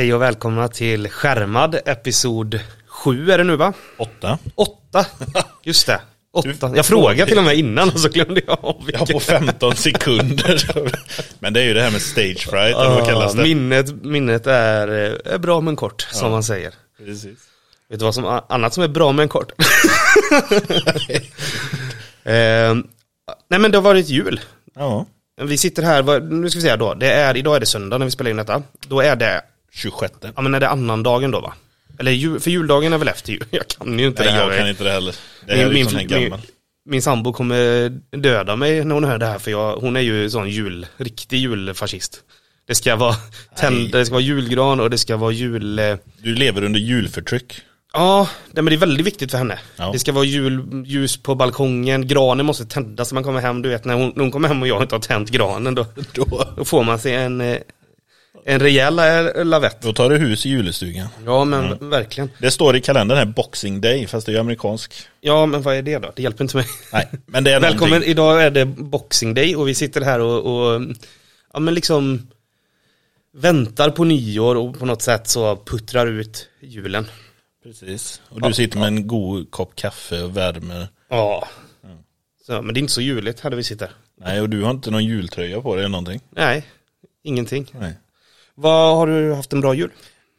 Hej och välkomna till Skärmad episod 7 är det nu va? Åtta. 8, just det. 8. Du- Jag frågade till och med innan och så glömde jag av Ja, på 15 sekunder. Men det är ju det här med stage fright, eller vad kallas det? minnet, minnet är, är bra men kort, som man säger. Precis. Vet du vad som annat som är bra men kort? eh, nej men det har varit jul. Ja, Vi sitter här, nu ska vi här då, det är, idag är det söndag när vi spelar in detta. Då är det 26. Ja men är det annandagen då va? Eller jul, för juldagen är väl efter jul? Jag kan ju inte Nej, det här. jag kan inte det heller. Det här är sån här min, gammal. min sambo kommer döda mig när hon hör det här för jag, hon är ju sån jul, riktig julfascist. Det ska vara tänd, det ska vara julgran och det ska vara jul... eh, Du lever under julförtryck. Ja, nej, men det är väldigt viktigt för henne. Ja. Det ska vara julljus på balkongen, granen måste tändas när man kommer hem. Du vet när hon, när hon kommer hem och jag inte har tänt granen då, Då, då får man sig en, eh, en rejäl eh, lavett. då tar du hus i julestugan. Ja men verkligen. Det står i kalendern här Boxing Day, fast det är ju amerikansk. Ja men vad är det då? Det hjälper inte mig. Nej, men det är Välkommen, någonting. idag är det Boxing Day och vi sitter här och, och ja men liksom väntar på nyår och på något sätt så puttrar ut julen. Precis. Och du sitter med en god kopp kaffe och värmer. Ja. Så, men det är inte så juligt här där vi sitter. Nej, och du har inte någon jultröja på dig eller någonting. Nej, ingenting. Nej. Vad Har du haft en bra jul?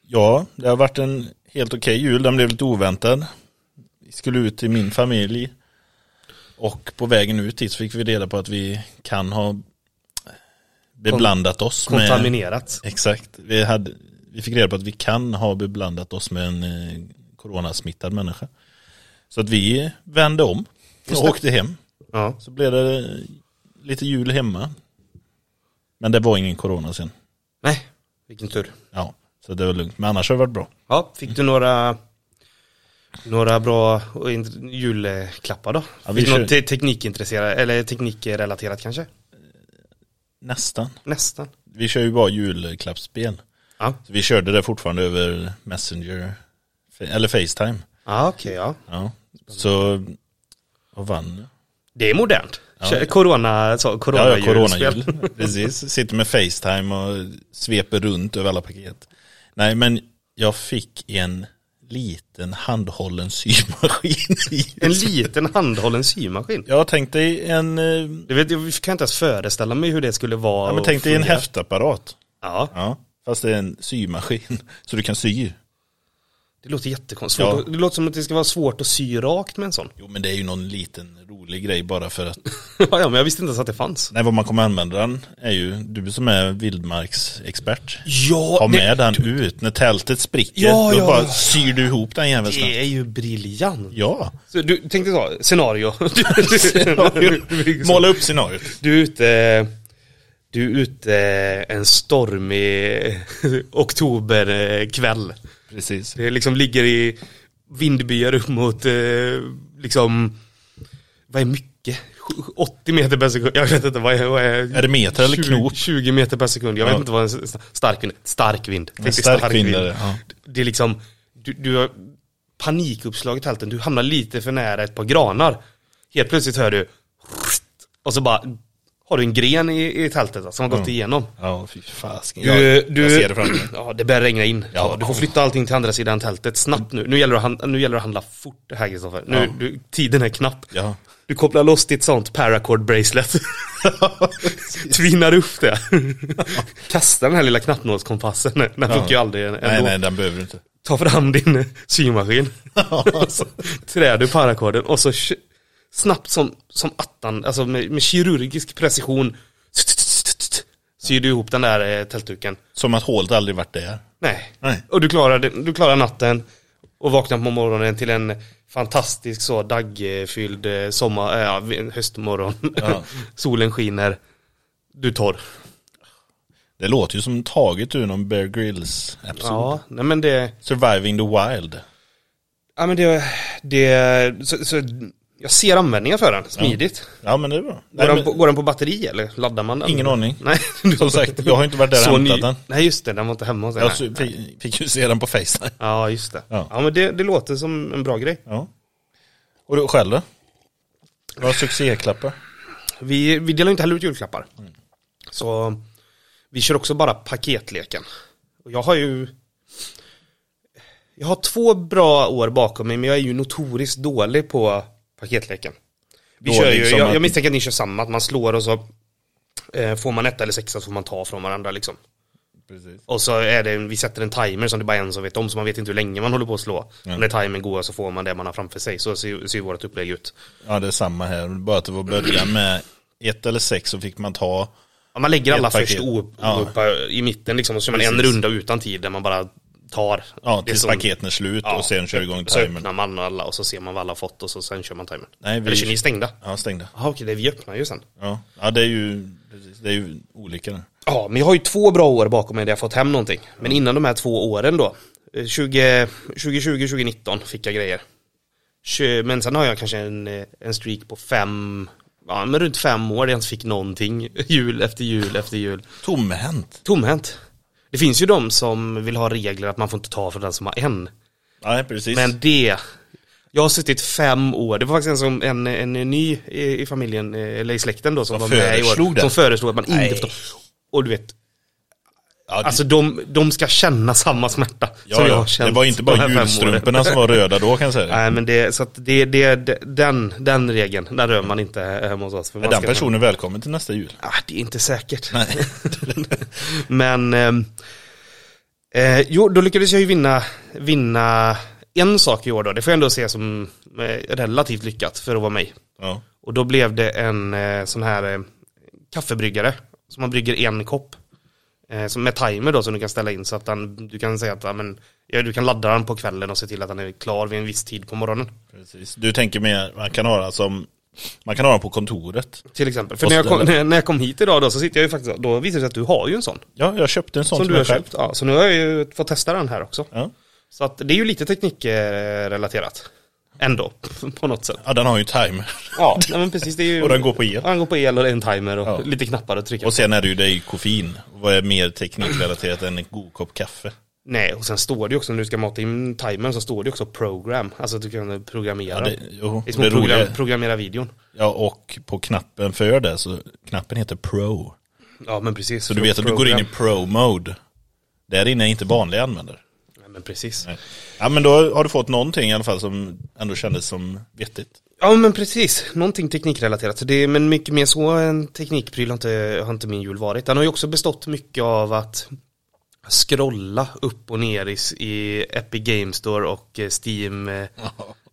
Ja, det har varit en helt okej jul. Den blev lite oväntad. Vi skulle ut till min familj. Och på vägen ut dit så fick vi reda på att vi kan ha beblandat oss med... Kontaminerat. Exakt. Vi, hade, vi fick reda på att vi kan ha beblandat oss med en eh, coronasmittad människa. Så att vi vände om och åkte hem. Ja. Så blev det lite jul hemma. Men det var ingen corona sen. Nej, vilken tur. Ja, så det var lugnt. Men annars har det varit bra. Ja, fick du några några bra julklappar då? Ja, vi fick du något te- teknikintresserat, eller teknikrelaterat kanske? Nästan. Nästan. Vi kör ju bara julklappsspel. Ja, Så vi körde det fortfarande över Messenger. Eller Facetime. ja okej ja. Ja. Så, och vann. Det är modernt. Ja. Corona, så, Ja, corona ja, coronajul. Precis. Sitter med Facetime och sveper runt över alla paket. Nej, men jag fick en liten handhållen symaskin. En liten handhållen symaskin. Jag tänkte i en, eh, Jag, vet, jag kan inte ens föreställa mig hur det skulle vara. ja, men tänk dig en häftapparat. Ja, Ja, fast det är en symaskin. Så du kan sy. Det låter jättekonstigt. Ja. Det låter som att det ska vara svårt att sy rakt med en sån. Jo, men det är ju någon liten rolig grej bara för att ja, ja, men jag visste inte ens att det fanns. Nej, vad man kommer använda den är ju, du som är vildmarksexpert. Ja, Ha med den ut när tältet spricker. Ja, då ja. bara syr du ihop den jäveln det är ju briljant. Ja. Så du tänkte så, scenario. Måla upp scenariot. du är ute, du är ute en stormig oktoberkväll. Precis. Det liksom ligger i vindbyar upp mot, eh, liksom, vad är mycket? 80 meter per sekund, jag vet inte vad är, vad är, Är det meter eller 20, knop? 20 meter per sekund, jag Ja. vet inte vad en stark vind Stark vind. Tänk dig stark vind är det, ja. Det är liksom, du, du har panikuppslag i tälten, du hamnar lite för nära ett par granar. Helt plötsligt hör du, och så bara, har du en gren i, i tältet då, som har gått igenom. Ja, fy fasken. Du, du, jag ser det framför mig. Ja, det börjar regna in. Ja. Du får flytta allting till andra sidan tältet snabbt nu. Nu gäller det att, hand, nu gäller det att handla fort här Kristoffer. Nu, Ja. du, tiden är knapp. Ja. Du kopplar loss ditt sånt paracord bracelet. Tvinnar upp det. Kasta den här lilla knappnålskompassen. Den Ja. funkar ju aldrig ändå. Nej, nej, den behöver du inte. Ta fram din symaskin. Så Trär du parakorden och så snabbt som, som attan, alltså med, med kirurgisk precision syr du ihop den där eh, tältduken. Som att hålet aldrig varit där. Nej. Nej. Och du klarar, du klarar natten och vaknar på morgonen till en fantastisk så daggfylld eh, sommar, äh, ja, höstmorgon. Ja. Solen skiner. Du torr. Det låter ju som taget ur någon Bear Grylls episod. Ja, nej men det, Surviving the Wild. ja men det, det så, så jag ser användningen för den, smidigt. Ja, men det är bra. Går, den på, går den på batteri eller laddar man den? Ingen aning. Nej, du Som sagt, jag har inte varit där och hämtat ny- den. Nej just det, den var inte hemma hos jag så- fick, fick ju se den på Facetime. Ja just det. Ja. Ja, men det, det låter som en bra grej. Ja. Och du själv då? Några succéklappar? Vi, vi delar inte heller ut julklappar. Mm. Så vi kör också bara paketleken. Och jag har ju Jag har två bra år bakom mig men jag är ju notoriskt dålig på paketleken. Vi kör ju, som jag, att- jag misstänker att ni kör samma, att man slår och så eh, får man ett eller sexa så får man ta från varandra liksom. Precis. Och så är det, vi sätter en timer som det bara är en som vet om så man vet inte hur länge man håller på att slå. Ja. När timern går så får man det man har framför sig. Så ser, ser vårt upplägg ut. Ja, det är samma här. Bara att det var början med ett eller sex så fick man ta. Ja, man lägger alla paket. först o- Ja. i mitten liksom och så kör man en runda utan tid där man bara tar. Ja, tills paketen är slut och sen kör igång Så timern. öppnar man alla och så ser man vad alla har fått och så sen kör man timern. Nej, vi- Eller kör ni stängda? Ja, stängda. Jaha okej, det vi öppnar ju sen. Ja, ja det är ju, det är ju olika. där. Ja, men jag har ju två bra år bakom mig där jag fått hem någonting. Men innan de här två åren då, eh, 20, 2020, 2019 fick jag grejer. Men sen har jag kanske en, eh, en streak på fem, ja men runt fem år där jag inte fick någonting. Jul efter jul efter jul. Tomhänt. Tomhänt. Det finns ju de som vill ha regler att man får inte ta från den som har en. Nej, precis. Men det, jag har suttit fem år, det var faktiskt en, som, en, en, ny i, i familjen, eh, eller i släkten då som Som var med i år. föreslog det? Som föreslog att man Nej. inte får ta. Och du vet, ja, det, Alltså de, de ska känna samma smärta ja, som jag ja. har känt det var inte bara julstrumporna som var röda då kan jag säga. Nej men det, så att det, det, den, den regeln, den rör man inte hemma hos oss. För Är man den personen välkommen till nästa jul? Ah, det är inte säkert. Nej. men, ehm, eh, jo då lyckades jag ju vinna, vinna en sak i år då. Det får jag ändå se som eh, relativt lyckat för att vara mig. Ja. Och då blev det en eh, sån här eh, kaffebryggare. Som man brygger en kopp. Eh, som med timer då som du kan ställa in så att den, du kan säga att ja, men, ja, du kan ladda den på kvällen och se till att den är klar vid en viss tid på morgonen. Precis. Du tänker mer, man kan ha den som, man kan ha den på kontoret. Till exempel. För när jag, kom, när, jag kom hit idag då så sitter jag ju faktiskt, då visar det sig att du har ju en sån. Ja, jag köpte en sån Som till du har själv. köpt. Ja, så nu har jag ju fått testa den här också. Ja. Så att det är ju lite teknikrelaterat. Ändå, på något sätt. ja, den har ju timer. Ja, men precis. Det är ju, Och den går på el. Den går på el och det är en timer och Ja. lite knappar att trycka Och sen är det ju det i koffein. Vad är mer teknikrelaterat än en god kopp kaffe? Nej, och sen står det ju också när du ska mata in timern så står det också program. Alltså att du kan programmera. Ja, det, jo, det är program, roliga, programmera videon. ja, och på knappen för det så knappen heter Pro. Ja, men precis. Så du vet att du går in i Pro-mode. Där inne är inte vanliga användare. Men precis. Ja men då har du fått någonting i alla fall som ändå kändes som vettigt. Ja, men precis. Någonting teknikrelaterat. Så det, men mycket mer så en teknikpryl har inte, har inte min jul varit. Den har ju också bestått mycket av att scrolla upp och ner i, i Epic Game Store och eh, Steam, eh,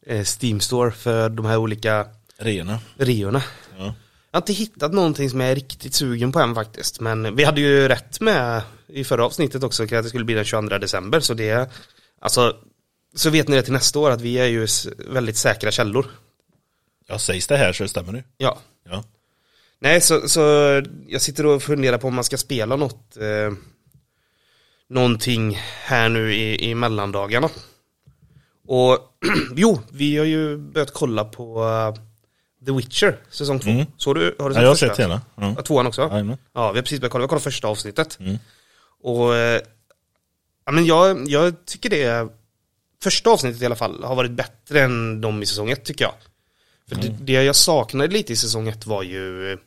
eh, Steam Store för de här olika Rena. reorna. Ja. Jag har inte hittat någonting som jag är riktigt sugen på än faktiskt. Men vi hade ju rätt med i förra avsnittet också att det skulle bli den 22 december. Så det, alltså, så vet ni det till nästa år att vi är ju väldigt säkra källor. ja, sägs det här så stämmer det. Ja. Ja. Nej, så, så jag sitter och funderar på om man ska spela något, eh, någonting här nu i, i mellandagarna. Och jo, vi har ju börjat kolla på eh, The Witcher, säsong två. Mm. Så du, har du Ja, jag har första? sett hela. Ja. Ja, tvåan också? Jajamän. Ja, vi har precis börjat kolla, vi har kollat första avsnittet. Mm. Och eh, ja, men jag, jag tycker det, första avsnittet i alla fall, har varit bättre än de i säsong ett tycker jag. För det, det jag saknade lite i säsong ett var ju eh,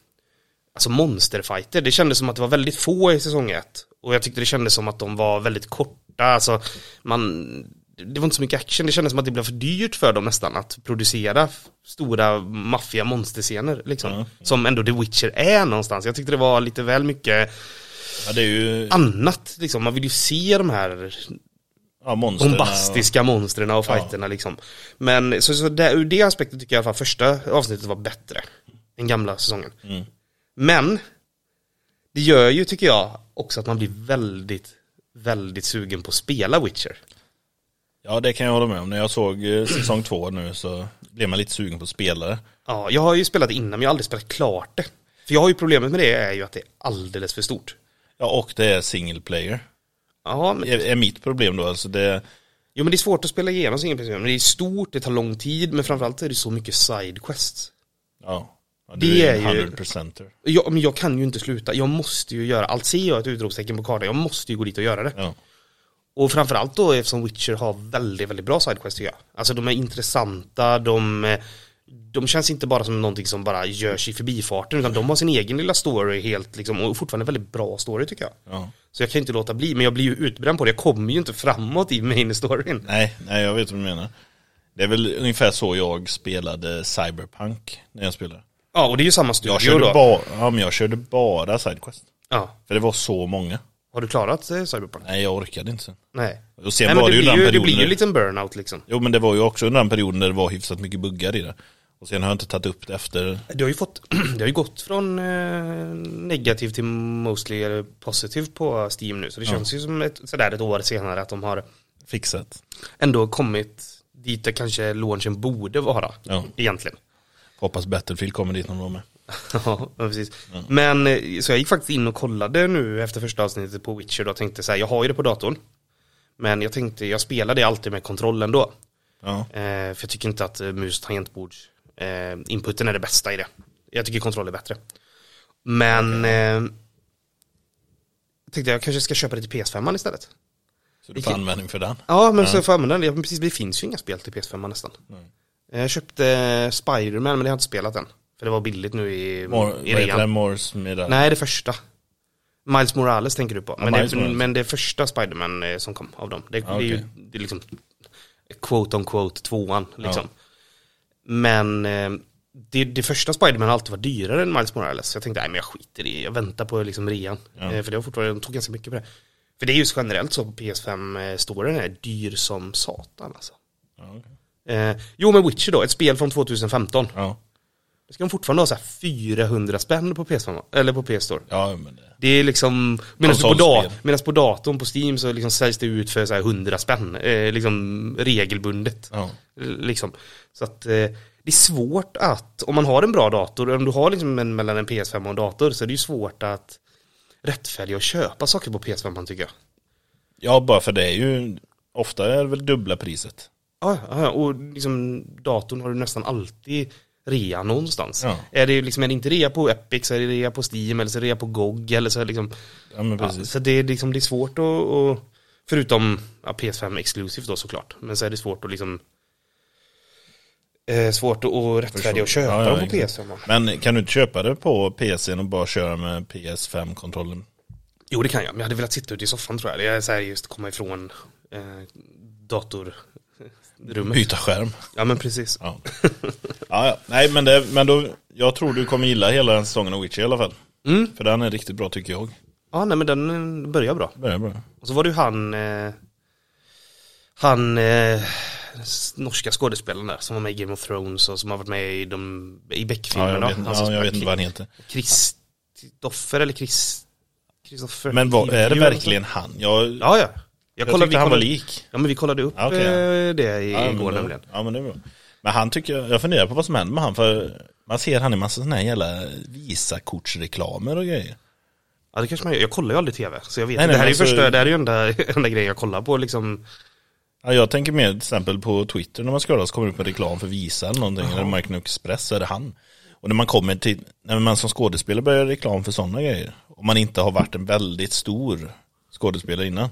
Alltså monsterfighter, det kändes som att det var väldigt få i säsong ett. Och jag tyckte det kändes som att de var väldigt korta, alltså man Det var inte så mycket action, det kändes som att det blev för dyrt för dem nästan att producera stora maffiga monsterscener liksom. Ja. Som ändå The Witcher är någonstans. Jag tyckte det var lite väl mycket ja, det ju annat liksom. Man vill ju se de här ja, monstren. bombastiska monstren och fighterna liksom. Men så, så där, ur det aspektet tycker jag i alla fall första avsnittet var bättre än gamla säsongen. Mm. Men det gör ju, tycker jag, också att man blir väldigt, väldigt sugen på att spela Witcher. Ja, det kan jag hålla med om. När jag såg eh, säsong två nu så blev man lite sugen på spelare. Ja, jag har ju spelat det innan, men jag har aldrig spelat klart det. För jag har ju problemet med det är ju att det är alldeles för stort. Ja, och det är single player. Ja, men, Är, är mitt problem då. Alltså det, jo, men det är svårt att spela igenom sin men det är stort, det tar lång tid, men framförallt är det så mycket sidequests. ja. ja Det du är en ju- 100%er. Jag, men jag kan ju inte sluta, jag måste ju göra, allt ser jag ett utropstecken på kartan, jag måste ju gå dit och göra det. Ja. Och framförallt då eftersom Witcher har väldigt, väldigt bra sidequests tycker jag. Alltså de är intressanta, de, de känns inte bara som någonting som bara görs i förbifarten, utan de har sin egen lilla story helt liksom, och fortfarande väldigt bra story tycker jag. Ja. Så jag kan inte låta bli, men jag blir ju utbränd på det. Jag kommer ju inte framåt i main storyn. Nej, nej jag vet vad du menar. Det är väl ungefär så jag spelade Cyberpunk när jag spelade. Ja, och det är ju samma studio Jag körde, då. bara, ja, men jag körde bara Sidequest. Ja. För det var så många. Har du klarat eh, Cyberpunk? Nej, jag orkade inte sen. Nej. Och sen Nej, men var det, det ju den ju, det perioden. blir ju när- en liten burnout liksom. Jo, men det var ju också under den perioden där det var hyfsat mycket buggar i det. Och sen har jag inte tagit upp det efter. Det har ju fått, det har ju gått från eh, negativ till mostly eh, positiv på Steam nu. Så det känns ju som ett, sådär ett år senare att de har Fixat. ändå kommit dit där kanske launchen borde vara. Ja. Egentligen. Hoppas Battlefield kommer dit någon gång med. Ja, precis. Men eh, så jag gick faktiskt in och kollade nu efter första avsnittet på Witcher och tänkte så här, jag har ju det på datorn. Men jag tänkte, jag spelar det alltid med kontrollen då. Ja. Eh, för jag tycker inte att eh, mus tangentbords eh, inputen är det bästa i det. Jag tycker kontroll är bättre. Men eh, tänkte jag kanske ska köpa det till PS5 istället. Så du får användning för den. Ja, men så får jag använda den. Ja, precis, det finns ju inga spel till PS5 nästan. Nej. Jag köpte Spider-Man men det har jag inte spelat än. För det var billigt nu i, Mor, i heter det? rean. Mors med Nej, det första. Miles Morales tänker du på. Ja, men, det, men det första Spider-Man eh, som kom av dem. Det, Ja, det är ju det är liksom quote on quote tvåan liksom. Men eh, det, det första Spider-Man har alltid varit dyrare än Miles Morales. Så jag tänkte, nej men jag skiter i det. Jag väntar på liksom rean. Ja. Eh, för det var fortfarande, de tog ganska mycket på det. För det är ju generellt så på PS5, eh, storyn är dyr som satan alltså. Ja, okej. Eh, jo men Witcher då, ett spel från 2015. ja. Ska de fortfarande ha så här 400 spänn på PS5, eller på PS-store. ja men det. Det är liksom, medan på, Konsolspel. da, medans på datorn på Steam så liksom säljs det ut för så här 100 spänn. Eh, liksom regelbundet. Ja. Liksom. Så att eh, det är svårt att, om man har en bra dator, om du har liksom en, mellan en PS5 och en dator så är det ju svårt att rättfärdiga och köpa saker på PS5 man tycker jag. ja, bara för det är ju, ofta är det väl dubbla priset. Ja, ja, och liksom datorn har du nästan alltid rea någonstans. Ja. Är det liksom, är det inte rea på Epic så är det rea på Steam eller så är det rea på GOG eller så är det liksom Ja, men Ja, precis. så det är, liksom, det är svårt att, att förutom ja, PS5 exklusivt då såklart, men så är det svårt att liksom eh, svårt att att rättfärdiga och Förstår. köpa Ja, ja, dem på exakt. PS5. va? Men kan du inte köpa det på PCn och bara köra med PS5-kontrollen? Jo det kan jag, men jag hade velat sitta ute i soffan tror jag. Det är så här just komma ifrån eh, datorrummet. Byta skärm. Ja men precis. Ja. ja, ja. Nej, men, det, men då, jag tror du kommer gilla hela den säsongen av Witcher i alla fall. Mm. För den är riktigt bra tycker jag. Ja nej men den börjar bra. Börjar bra. Och så var det ju han eh, Han eh, Norska skådespelaren där som var med i Game of Thrones och som har varit med i de I Ja, jag Beck-filmerna. vet, Han som ja, jag vet inte vad han heter. Kristoffer eller Chris Kristoffer Men vad, är det verkligen han? Jag. Ja ja jag, kollade- tyckte han var lik. Ja men vi kollade upp Ja, okej, ja. eh, det i, Ja, igår nämligen Ja men det är bra. Men han tycker, jag- jag funderar på vad som händer med han för man ser han i massa sådana här jävla Visakortsreklamer och grejer. Ja det kanske man gör, jag kollar ju aldrig tv så jag vet Nej, inte. nej, Det här är ju alltså- första, det här är ju enda, enda grejen jag kollar på liksom Ja, jag tänker mer till exempel på Twitter när man scrollar så kommer det upp en reklam för Visa eller någonting, eller American Express så är det han. Och när man kommer till, när man som skådespelare börjar reklam för sådana grejer, om man inte har varit en väldigt stor skådespelare innan,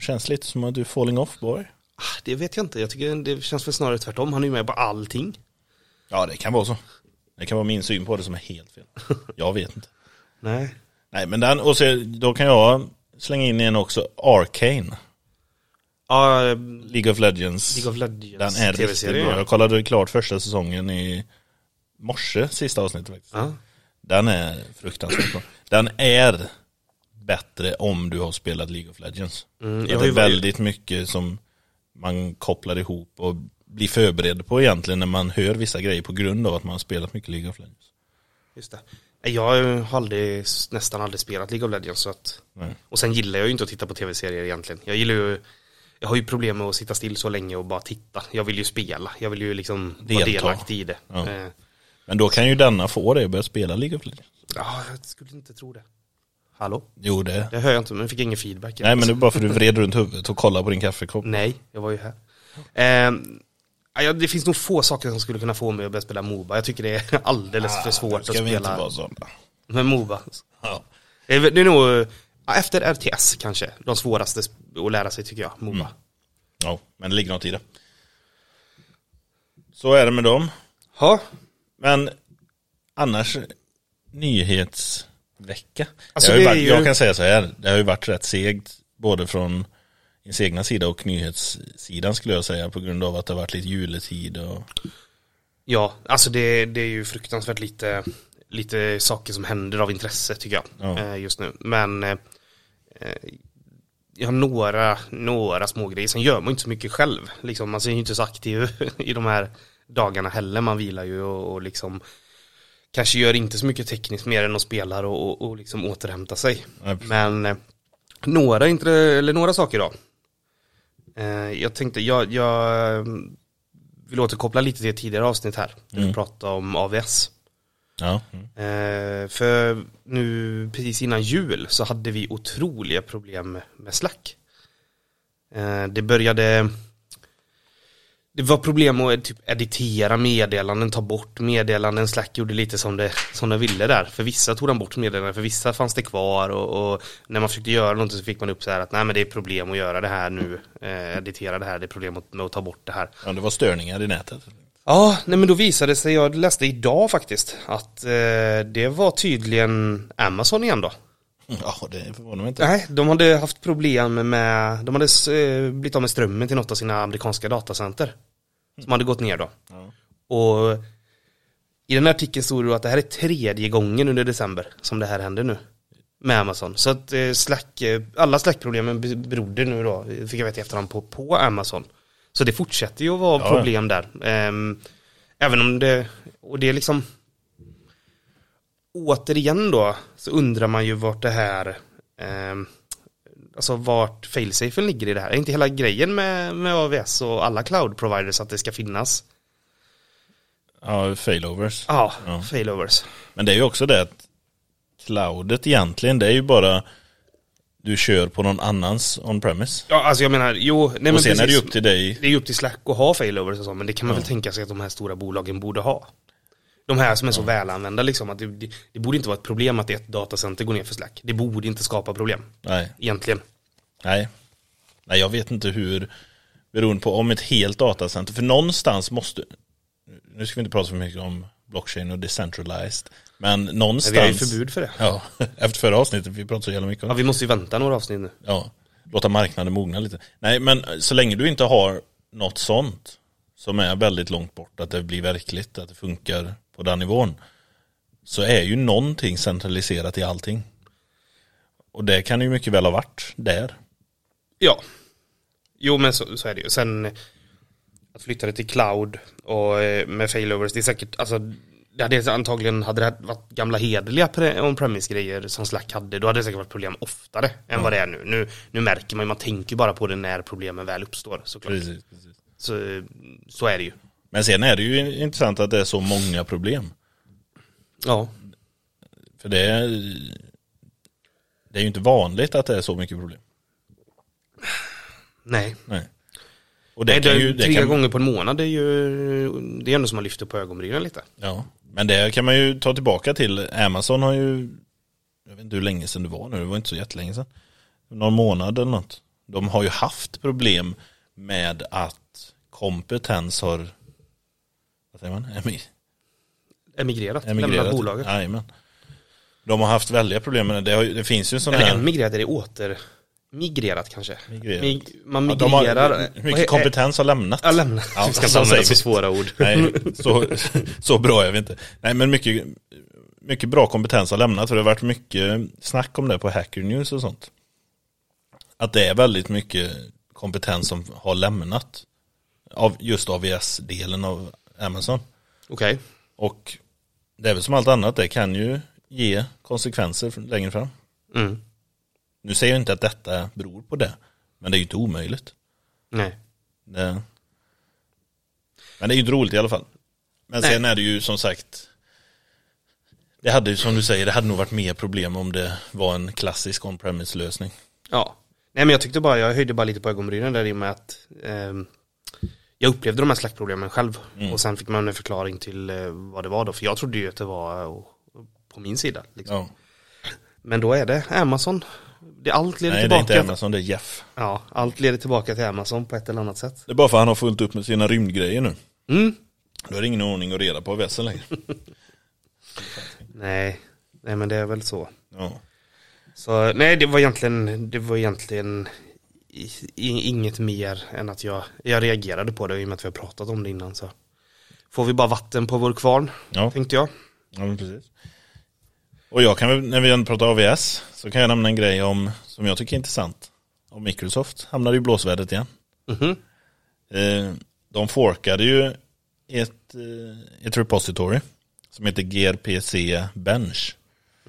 känns lite som att du är falling off boy. ah, Det vet jag inte, jag tycker det känns väl snarare tvärtom. Han är ju med på allting Ja, det kan vara så. Det kan vara min syn på det som är helt fel. Jag vet inte. Nej Nej, men den, och så, då kan jag slänga in en också, Arcane, Ja, eh, League of Legends. League of Legends Den är riktigt bra. ja. Jag kollade klart första säsongen i morse, sista avsnittet faktiskt. Ja. Den är fruktansvärt bra. Den är bättre om du har spelat League of Legends. Mm, det är väldigt mycket som man kopplar ihop och blir förberedd på egentligen när man hör vissa grejer på grund av att man har spelat mycket League of Legends. Just det. Jag har aldrig, nästan aldrig spelat League of Legends så att Nej. Och sen gillar jag ju inte att titta på tv-serier egentligen. Jag gillar ju Jag har ju problem med att sitta still så länge och bara titta. Jag vill ju spela. Jag vill ju liksom vara Delta. delaktig i det. Ja. Eh, Men då kan ju denna få dig att börja spela League of Legends. Ja, jag skulle inte tro det. Hallå? Jo det. Det hör jag inte, men jag fick ingen feedback. Nej men det är bara för att du vred runt huvudet och kollade på din kaffekopp. Nej, jag var ju här. Ehm, ja, det finns nog få saker som skulle kunna få mig att börja spela Moba. Jag tycker det är alldeles för svårt att Ska vi inte spela vara sådana? med Moba. Ja. Det är, det är nog, ja, efter RTS kanske, de svåraste sp- att lära sig tycker jag, Moba. Mm. ja, men det ligger något i det. Så är det med dem. Ja, Men annars, vecka. Alltså, är varit, ju- Jag kan säga så här, det har ju varit rätt segt både från ens egna sida och nyhetssidan skulle jag säga på grund av att det har varit lite juletid och Ja, alltså det, det är ju fruktansvärt lite, lite saker som händer av intresse tycker jag Ja. eh, just nu. Men eh, jag har några, några små grejer. Sen gör man inte så mycket själv. Liksom, man är ju inte så aktiv i de här dagarna heller. Man vilar ju och, och liksom kanske gör inte så mycket tekniskt mer än att spela och, och, och liksom återhämta sig. Nej. Men eh, några, inte, eller några saker då. Eh, jag tänkte, jag, jag eh, vill återkoppla lite till tidigare avsnitt här. Där vi Mm. pratade om AVS. ja. Mm. Eh, för nu precis innan jul så hade vi otroliga problem med, med Slack. Eh, det började det var problem att typ editera meddelanden, ta bort meddelanden. Slack gjorde lite som det, som det ville där. För vissa tog de bort meddelanden, för vissa fanns det kvar. Och, och när man försökte göra någonting så fick man upp så här att nej men det är problem att göra det här nu. Eh, editera det här, det är problem med att ta bort det här. ja, det var störningar i nätet. Ja, nej men då visade det sig, jag läste idag faktiskt, att eh, det var tydligen Amazon igen då. Ja, det förvånar mig inte. Nej, de hade haft problem med, de hade eh, blivit av med strömmen till något av sina amerikanska datacenter. Som hade gått ner då. Ja. Och i den här artikeln stod det att det här är tredje gången under december som det här händer nu. Med Amazon. Så att eh, Slack, eh, alla Slack-problemen be- berodde nu då, fick jag veta i efterhand, på, på Amazon. Så det fortsätter ju att vara Ja. problem där. Ehm, även om det, och det är liksom Återigen då så undrar man ju vart det här ehm, Alltså vart failsafen ligger i det här. Är inte hela grejen med, med AWS och alla cloud providers att det ska finnas Ja, failovers. Ja, Ja. failovers. Men det är ju också det att cloudet egentligen, det är ju bara du kör på någon annans on-premise. Ja, alltså jag menar, jo, nej men och sen är det ju precis. upp till dig. Det är ju upp till Slack att ha failovers och så, men det kan man väl tänka sig att de här stora bolagen borde ha. De här som är så välanvända liksom, att det, det, det borde inte vara ett problem att ett datacenter går ner för Slack. Det borde inte skapa problem, Nej, egentligen. Nej. Nej, jag vet inte hur, beroende på om ett helt datacenter, för någonstans måste, nu ska vi inte prata för mycket om blockchain och decentralized, men någonstans. vi har ju förbud för det. Ja, efter förra avsnittet, vi pratade så jävla mycket om Ja, vi måste ju vänta några avsnitt nu. Ja, låta marknaden mogna lite. Nej, men så länge du inte har något sånt som är väldigt långt bort, att det blir verkligt, att det funkar på den nivån, så är ju någonting centraliserat i allting. Och det kan ju mycket väl ha varit där. Ja. Jo, men så, så är det ju. Sen att flytta det till cloud och eh, med failovers, det är säkert, alltså det hade antagligen, hade det varit gamla hederliga pre- on-premise grejer som Slack hade, då hade det säkert varit problem oftare än vad det är nu. nu. Nu märker man ju, man tänker bara på det när problemen väl uppstår såklart. Precis, precis. Så, så är det ju. Men sen är det ju intressant att det är så många problem. Ja. För det är, det är ju inte vanligt att det är så mycket problem. Nej. Nej. Och det Nej, det, ju, det tre kan, gånger på en månad, det är ju, det är ändå som man lyfter på ögonbrynen lite. Ja, men det kan man ju ta tillbaka till. Amazon har ju, jag vet inte hur länge sedan det var nu, det var inte så jättelänge sedan. Någon månad eller något. De har ju haft problem med att kompetens har, vad säger man, Emi- Emigrerat, emigrerat. lämnat bolaget. Jajamän. De har haft väldiga problem med det. Det, har, det finns ju sådana här. emigrerat, är det åter... Migrerat kanske? Migrerat. Mig- man Ja, har, migrerar... Vad är- mycket kompetens har lämnat. Ja, lämna. Ja, vi ska inte använda så svåra ord. Nej, så, så bra är vi inte. Nej, men mycket, mycket bra kompetens har lämnat. För det har varit mycket snack om det på Hacker News och sånt. Att det är väldigt mycket kompetens som har lämnat. Av just AVS-delen av Amazon. Okej. Och det är väl som allt annat, det kan ju ge konsekvenser längre fram. Mm. Nu säger jag inte att detta beror på det. Men det är ju inte omöjligt. Nej. Det... Men det är ju inte roligt i alla fall. Men Nej. sen är det ju som sagt Det hade ju som du säger, det hade nog varit mer problem om det var en klassisk on-premise lösning. Ja. Nej men jag tyckte bara, jag höjde bara lite på ögonbrynen där i och med att ehm, jag upplevde de här slackproblemen själv. Mm. Och sen fick man en förklaring till eh, vad det var då. För jag trodde ju att det var eh, på min sida. Liksom. Ja. Men då är det Amazon. Det, allt leder Nej det är tillbaka. inte Amazon, det är Jeff. Ja, allt leder tillbaka till Amazon på ett eller annat sätt. Det är bara för att han har fullt upp med sina rymdgrejer nu. Mm. Då är det ingen ordning och reda på väsen längre. Nej. Nej men det är väl så. Ja. Så nej, det var egentligen, det var egentligen inget mer än att jag, jag reagerade på det i och med att vi har pratat om det innan så. Får vi bara vatten på vår kvarn, Ja. tänkte jag. Ja, precis. Och jag kan väl, när vi ändå pratar AVS, så kan jag nämna en grej om, som jag tycker är intressant. Om Microsoft hamnade i blåsvädret igen. Mhm. Eh, de forkade ju ett, eh, ett repository som heter grpc bench.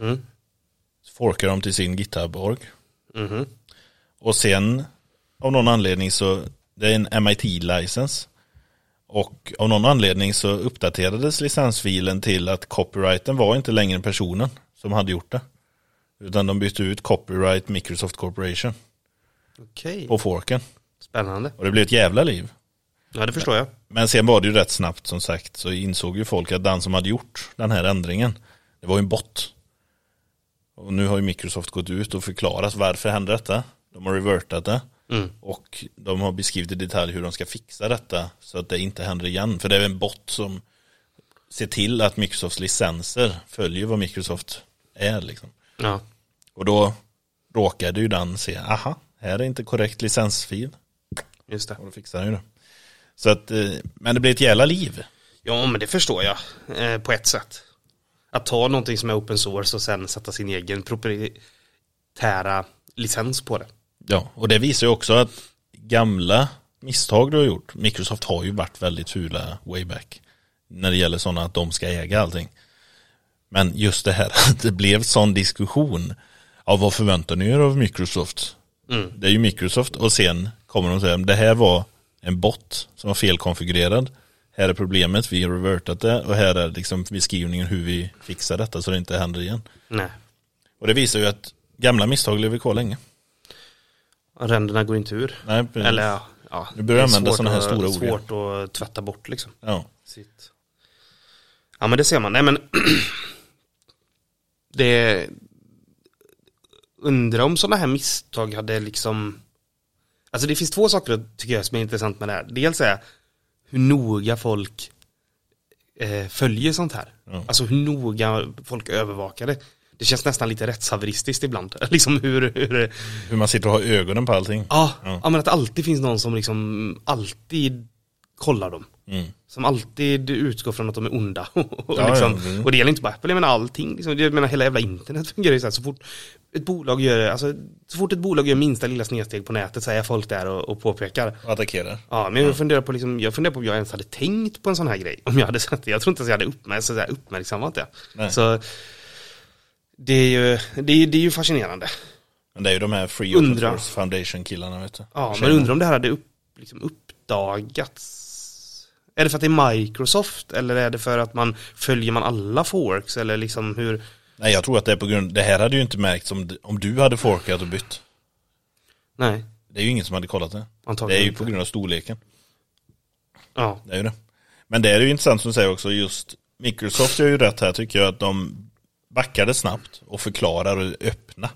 Mm. Så forkade de till sin GitHub-org. Mhm. Och sen av någon anledning så, det är en MIT-licens. Och av någon anledning så uppdaterades licensfilen till att copyrighten var inte längre personen som hade gjort det. Utan de bytte ut copyright Microsoft Corporation Okej, på forken. spännande. Och det blev ett jävla liv. Ja det förstår jag. Men sen var det ju rätt snabbt som sagt så insåg ju folk att den som hade gjort den här ändringen det var ju en bot. Och nu har ju Microsoft gått ut och förklarat varför hände detta. De har revertat det. Mm. Och de har beskrivit i detalj hur de ska fixa detta så att det inte händer igen. För det är en bot som ser till att Microsofts licenser följer vad Microsoft är liksom. Ja. Och då råkade ju den se, aha, här är inte korrekt licensfil. Just det. Och då fixar den ju det. Så att, eh, men det blir ett jävla liv. Ja men det förstår jag. Eh, på ett sätt. Att ta någonting som är open source och sen sätta sin egen proprietära licens på det. Ja, och det visar ju också att gamla misstag du har gjort, Microsoft har ju varit väldigt fula way back. När det gäller sådana att de ska äga allting. Men just det här att det blev sån diskussion. av vad förväntar ni er av Microsoft? Mm. Det är ju Microsoft och sen kommer de säger det här var en bot som var felkonfigurerad. Här är problemet, vi har revertat det och här är liksom beskrivningen hur vi fixar detta så det inte händer igen. Nej. Och det visar ju att gamla misstag lever kvar länge. Ränderna går inte ur. Nej, precis. Eller ja. ja. Du börjar det är använda såna här stora ord Svårt att tvätta bort liksom. Ja. Sitt. Ja men det ser man. Nej men. det. Undrar om sådana här misstag hade liksom. Alltså det finns två saker tycker jag som är intressant med det här. Dels är hur noga folk eh, följer sånt här. Ja. Alltså hur noga folk övervakar det. Det känns nästan lite rättshaveristiskt ibland. liksom hur, hur Hur man sitter och har ögonen på allting. Ja, Ja. ja. men att det alltid finns någon som liksom alltid kollar dem. Mm. Som alltid utgår från att de är onda. och, Ja, liksom, ja, mm. och det gäller inte bara Apple, jag menar allting. Liksom, jag menar hela jävla internet fungerar ju så här. Så fort ett bolag gör, alltså, så fort ett bolag gör minsta lilla snedsteg på nätet så är folk där och, och påpekar. Och attackerar. Ja, men jag funderar på liksom, jag funderar på om jag ens hade tänkt på en sån här grej. Om jag hade sett det. Jag tror inte ens jag hade uppmärk så här uppmärksammat det. Nej. Så det är ju, det är, det är ju fascinerande. Men det är ju de här Free Open. Source Foundation killarna vet du. Ja, men undrar om det här hade upp, liksom uppdagats. Är det för att det är Microsoft eller är det för att man följer man alla forks eller liksom hur? Nej jag tror att det är på grund, det här hade ju inte märkts om, om du hade forkat och bytt. Nej, Det är ju ingen som hade kollat det. Det antagligen är ju inte. på grund av storleken. Ja, Det är ju det. Men det är ju intressant som du säger också, just Microsoft gör ju rätt här tycker jag att de backade snabbt och förklarar och är öppna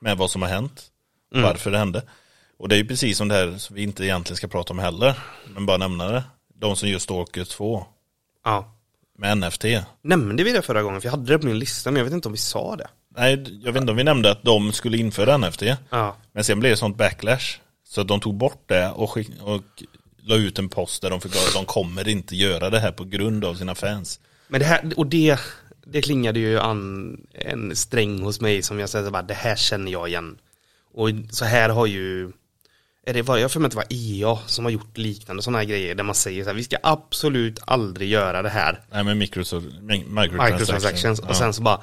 med vad som har hänt. Mm. Varför det hände. Och det är ju precis som det här som vi inte egentligen ska prata om heller. Men bara nämna det. De som gör Stalker 2 ja. med NFT. Nämnde vi det förra gången? För jag hade det på min lista men jag vet inte om vi sa det. Nej, jag vet inte om vi nämnde att de skulle införa NFT. Ja, Men sen blev det sånt backlash. Så de tog bort det och, skick, och la ut en post där de förklarade att de kommer inte göra det här på grund av sina fans. men det här, och det, det klingade ju an en sträng hos mig som jag säger så bara, det här känner jag igen. Och så här har ju, är det, jag för mig att det var EA som har gjort liknande sådana här grejer där man säger så här, vi ska absolut aldrig göra det här. Nej men Microsoft, microtransactions. microtransactions Ja. och sen så bara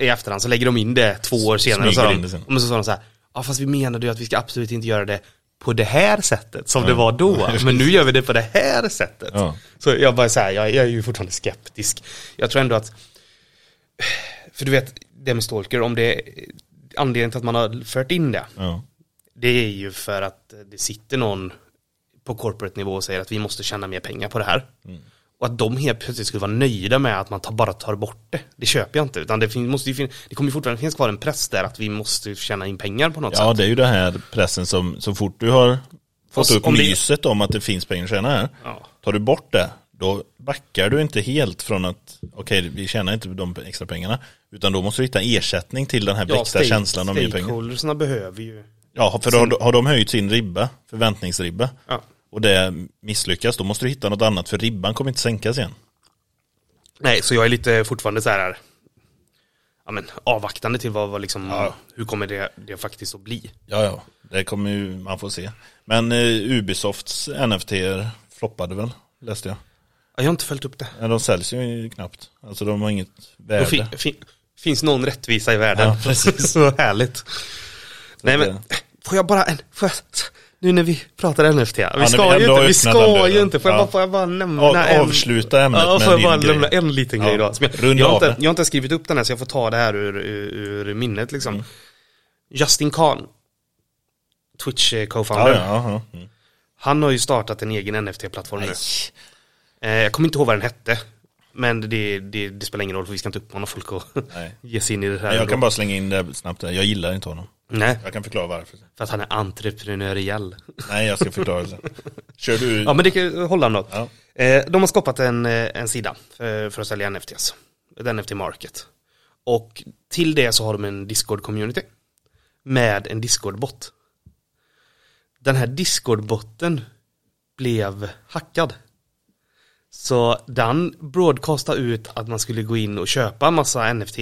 i efterhand så lägger de in det två år senare och så, de, sen. och så sa de så här ja fast vi menade ju att vi ska absolut inte göra det på det här sättet som det var då men nu gör vi det på det här sättet Ja. så jag bara så här, jag, jag är ju fortfarande skeptisk jag tror ändå att för du vet det med stalker om det anledningen till att man har fört in det Ja. Det är ju för att det sitter någon på corporate nivå och säger att vi måste tjäna mer pengar på det här. Och att de helt plötsligt skulle vara nöjda med att man tar, bara tar bort det. Det köper jag inte. Utan det, måste ju det kommer ju fortfarande finnas kvar en press där att vi måste tjäna in pengar på något ja sätt. det är ju det här pressen som så fort du har fått upp om det- myset om att det finns pengar att tjäna här. Ja. Tar du bort det, då backar du inte helt från att, okej vi tjänar inte de extra pengarna, utan då måste du hitta ersättning till den här extra stake- känslan av mer pengar. Stakeholdersna behöver ju, Ja, för då har, har de höjt sin ribba, förväntningsribba, ja. och det misslyckas, då måste du hitta något annat, för ribban kommer inte sänkas igen. Nej, så jag är lite fortfarande så här, ja men avvaktande till vad, vad liksom, Ja. hur kommer det, det faktiskt att bli? Ja, ja, det kommer ju man få se. Men eh, Ubisofts NFT floppade väl, läste jag. Ja, jag har inte följt upp det. Ja, de säljs ju knappt. Alltså de har inget värde. fin, fin, finns någon rättvisa i världen. Ja, precis. så härligt. Nej men, får jag bara en, får jag, nu när vi pratar NFT, vi ska ju inte, vi ska ju inte, får jag, Ja. bara, får jag bara nämna Av, en, avsluta ämnet Ja, får jag bara lämna en liten grej då. Som jag, jag, har inte, jag har inte skrivit upp den här så jag får ta det här ur, ur, ur minnet liksom. Justin Khan, Twitch eh, ja, ja. Mm. han har ju startat en egen NFT-plattform nu. Eh, jag kommer inte ihåg vad den hette. Men det, det, det spelar ingen roll för vi ska inte uppmana folk att ge sig in i det här. Men Jag kan bara slänga in det snabbt. Jag gillar inte honom. Nej, Jag kan förklara varför. för att han är entreprenöriell. Nej, jag ska förklara sen. Kör du. Ja men det kan hålla något. Ja. Eh, de har skapat en, eh, en sida för, för att sälja NFTs. Ett NFT Market. Och till det så har de en Discord-community. Med en Discord-bot. Den här Discord-botten blev hackad. Så den broadcastade ut att man skulle gå in och köpa massa NFT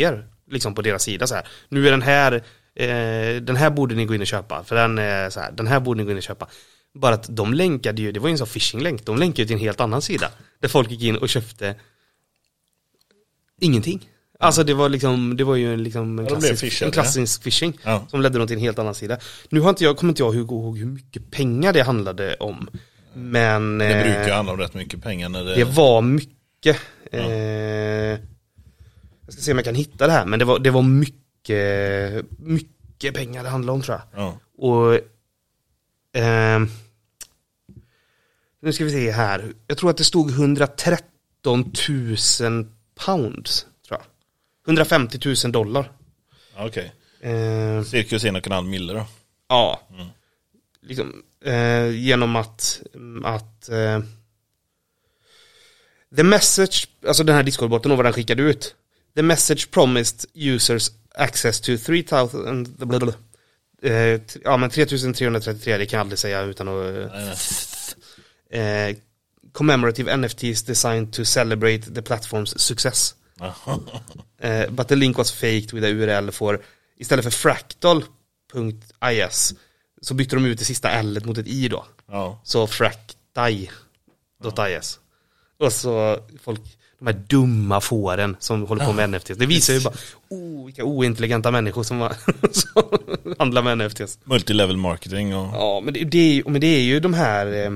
liksom på deras sida så här. Nu är den här, eh, den här borde ni gå in och köpa, för den är så här, den här borde ni gå in och köpa. Bara att de länkade ju, det var ju en sån phishing-länk, de länkade ju till en helt annan sida. Där folk gick in och köpte ingenting. Alltså det var liksom, det var ju liksom en klassisk, phishade. en klassisk phishing. Ja. Som ledde dem till en helt annan sida. Nu har inte jag, kommer inte jag ihåg hur mycket pengar det handlade om. Men Det eh, brukar handla om rätt mycket pengar när det... det var mycket. Eh, jag ska se om jag kan hitta det här, men det var, det var mycket, mycket pengar det handlade om tror jag. Ja. Och ehm, nu ska vi se här. Jag tror att det stod 113 000 pounds. Tror jag. 150 000 dollar. Ja, Okej. Eh, Cirkus en och en halv mille då. ja. Liksom, eh, genom att, att eh, The message, alltså den här Discord-botten och vad den skickade ut. The message promised users access to 3000, blablabla. eh, ja men 3333, det kan jag aldrig säga utan att nej. eh, commemorative NFTs designed to celebrate the platform's success. Eh, but the link was faked with a URL for, istället för fractal.is så bytte de ut det sista L mot ett I då. Ja. Så fractai.is. Och så folk, de här dumma fåren som håller på med NFTs. Det visar ju bara, oh, vilka ointelligenta människor som, som handlar med NFTs. Multilevel marketing och... Ja, men det, det, är, men det är ju de här eh,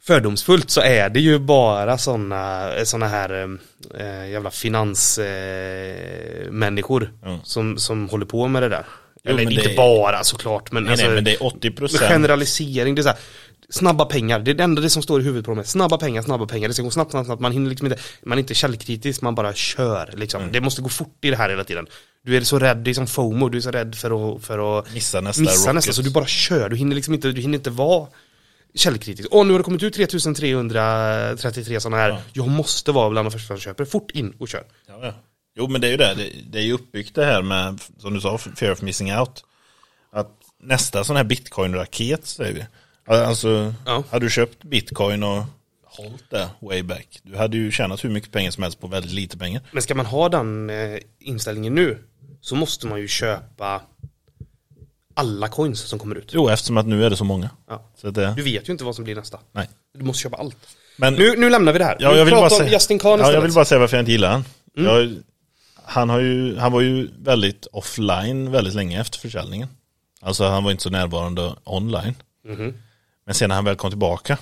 Fördomsfullt så är det ju bara sådana såna här eh, jävla finansmänniskor eh, Ja. som, som håller på med det där. Jo, Eller inte det- bara såklart men, Nej, alltså, nej, men det är 80 med procent. generalisering, det är så här, snabba pengar, det är det enda det som står i huvudet på dem. Snabba pengar, snabba pengar, det ska gå snabbt, snabbt, snabbt. Man hinner liksom inte, man är inte källkritisk, man bara kör liksom. Mm. Det måste gå fort i det här hela tiden. Du är så rädd, det är som FOMO, du är så rädd för att, för att Missa nästa missa rocket. nästa, så du bara kör, du hinner liksom inte, du hinner inte vara källkritisk. Åh, nu har det kommit ut 3333 sådana här, Ja. jag måste vara bland de första som köper, fort in och kör. Ja, ja. Jo men det är ju det, det, är ju uppbyggt det här med, som du sa, fear of missing out. Att nästa sån här bitcoin-raket säger vi. Alltså, Ja. hade du köpt bitcoin och hållit det way back, du hade ju tjänat hur mycket pengar som helst på väldigt lite pengar. Men ska man ha den eh, inställningen nu, så måste man ju köpa alla coins som kommer ut. Jo, eftersom att nu är det så många. Ja. Så det, Du vet ju inte vad som blir nästa. nej. Du måste köpa allt. Men, Nu, nu lämnar vi det här. ja, jag vill bara säga, Justin Khan ja, jag vill bara säga varför jag inte gillar han. Mm. Jag, han, har ju, han var ju väldigt offline väldigt länge efter försäljningen. Alltså han var inte så närvarande online. Mhm. Men sen när han väl kom tillbaka.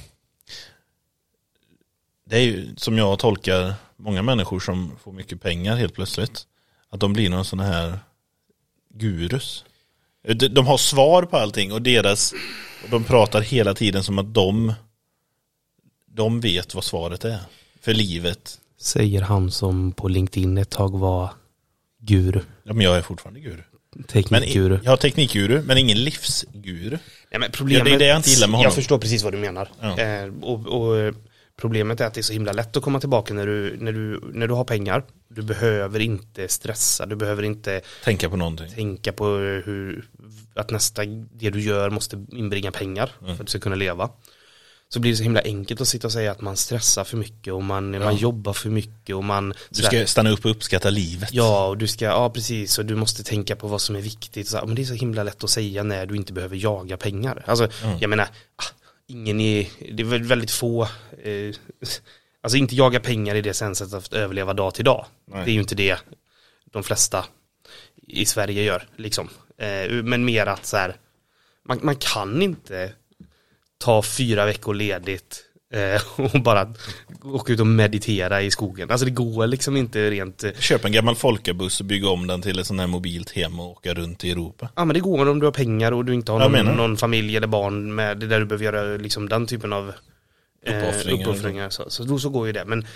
Det är ju som jag tolkar många människor som får mycket pengar helt plötsligt. Att de blir någon sån här gurus. De, de har svar på allting och deras, och de pratar hela tiden som att de, de vet vad svaret är. För livet. Säger han som på LinkedIn ett tag var guru. Ja men jag är fortfarande guru. Men, Teknikguru. ja, teknikguru, men ingen livsguru. Nej, men problemet, Ja, det är det jag inte gillar med honom. Jag förstår precis vad du menar. Ja. Eh, och, och problemet är att det är så himla lätt att komma tillbaka när du, när du, när du har pengar. Du behöver inte stressa, du behöver inte Tänka på någonting. tänka på hur, att nästa, det du gör måste inbringa pengar Mm. för att du ska kunna leva. Så blir det så himla enkelt att sitta och säga att man stressar för mycket och man, man jobbar för mycket och man Du ska stanna upp och uppskatta livet. Ja, och du ska, ja precis, och du måste tänka på vad som är viktigt. Så, men det är så himla lätt att säga när du inte behöver jaga pengar. Alltså, jag menar, ah, ingen är, det är väl väldigt få, eh, alltså inte jaga pengar i det senset att överleva dag till dag. Nej. Det är ju inte det de flesta i Sverige gör, liksom. Eh, men mer att så här, man, man kan inte ta fyra veckor ledigt eh, och bara åka ut och meditera i skogen. Alltså det går liksom inte rent eh, Köp en gammal folkabuss och bygga om den till ett sånt här mobilt hem och åka runt i Europa. Ja men det går om du har pengar och du inte har någon, någon familj eller barn med det där du behöver göra liksom den typen av eh, Uppoffringar. uppoffringar. Så, så då så går ju det. Men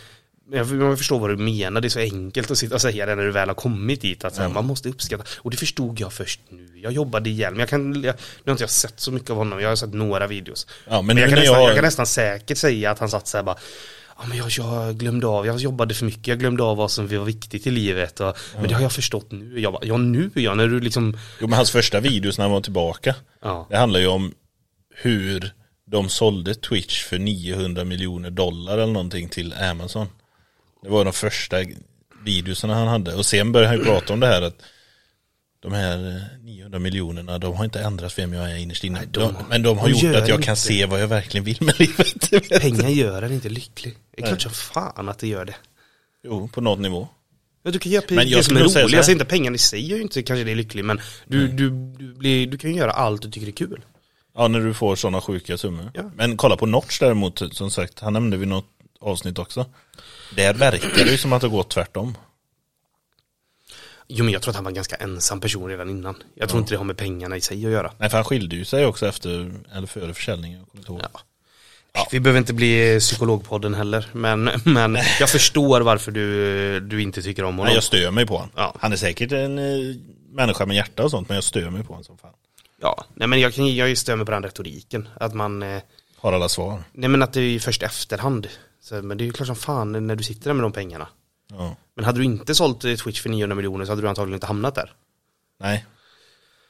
jag, förstår vad du menar, det är så enkelt att sitta och säga det när du väl har kommit dit. Att här, man måste uppskatta. Och det förstod jag först nu. Jag jobbade ihjäl men jag kan, jag, nu har inte jag sett så mycket av honom, jag har sett några videos. Ja, men Men jag, kan nästan, jag- jag kan nästan säkert säga att han satt så här bara Ja men jag, jag glömde av, jag jobbade för mycket, jag glömde av vad som var viktigt i livet och, Men det har jag förstått nu, jag bara, ja nu ja, när du liksom Jo men hans första videos när han var tillbaka. Ja. Det handlar ju om hur de sålde Twitch för 900 miljoner dollar eller någonting till Amazon. Det var de första videosarna han hade. Och sen började han ju prata om det här att de här eh, 900 miljonerna, de har inte ändrat vem jag är innerst inne. de, men de har de gjort att jag inte. kan se vad jag verkligen vill med livet. Pengar gör en inte lycklig. Det är klart som fan att det gör det. jo, på något nivå. Ja, du kan göra Men jag det som är roligt. så här- Jag säger inte pengarna i sig gör ju inte kanske det är lycklig, men du, du, du, blir, du kan ju göra allt du tycker är kul. Ja, när du får sådana sjuka summor. Ja. Men kolla på Notch däremot, som sagt, han nämnde vi något avsnitt också. Där verkar det ju som att det går tvärtom. Jo men jag tror att han var en ganska ensam person redan innan. Jag tror inte det har med pengarna i sig att göra. Nej, för han skilde ju sig också efter, eller före försäljningen. Ihåg. Ja. Vi behöver inte bli psykologpodden heller, men, men jag förstår varför du, du inte tycker om honom. Nej, jag stör mig på honom. Ja. Han är säkert en eh, människa med hjärta och sånt, men jag stör mig på honom som fan. Ja, nej men jag, kan, jag stämmer på den retoriken. Att man, eh, Har alla svar. nej men att det är först efterhand. Så, men det är ju klart som fan när du sitter där med de pengarna. Ja. Men hade du inte sålt eh, Twitch för 900 miljoner så hade du antagligen inte hamnat där. Nej.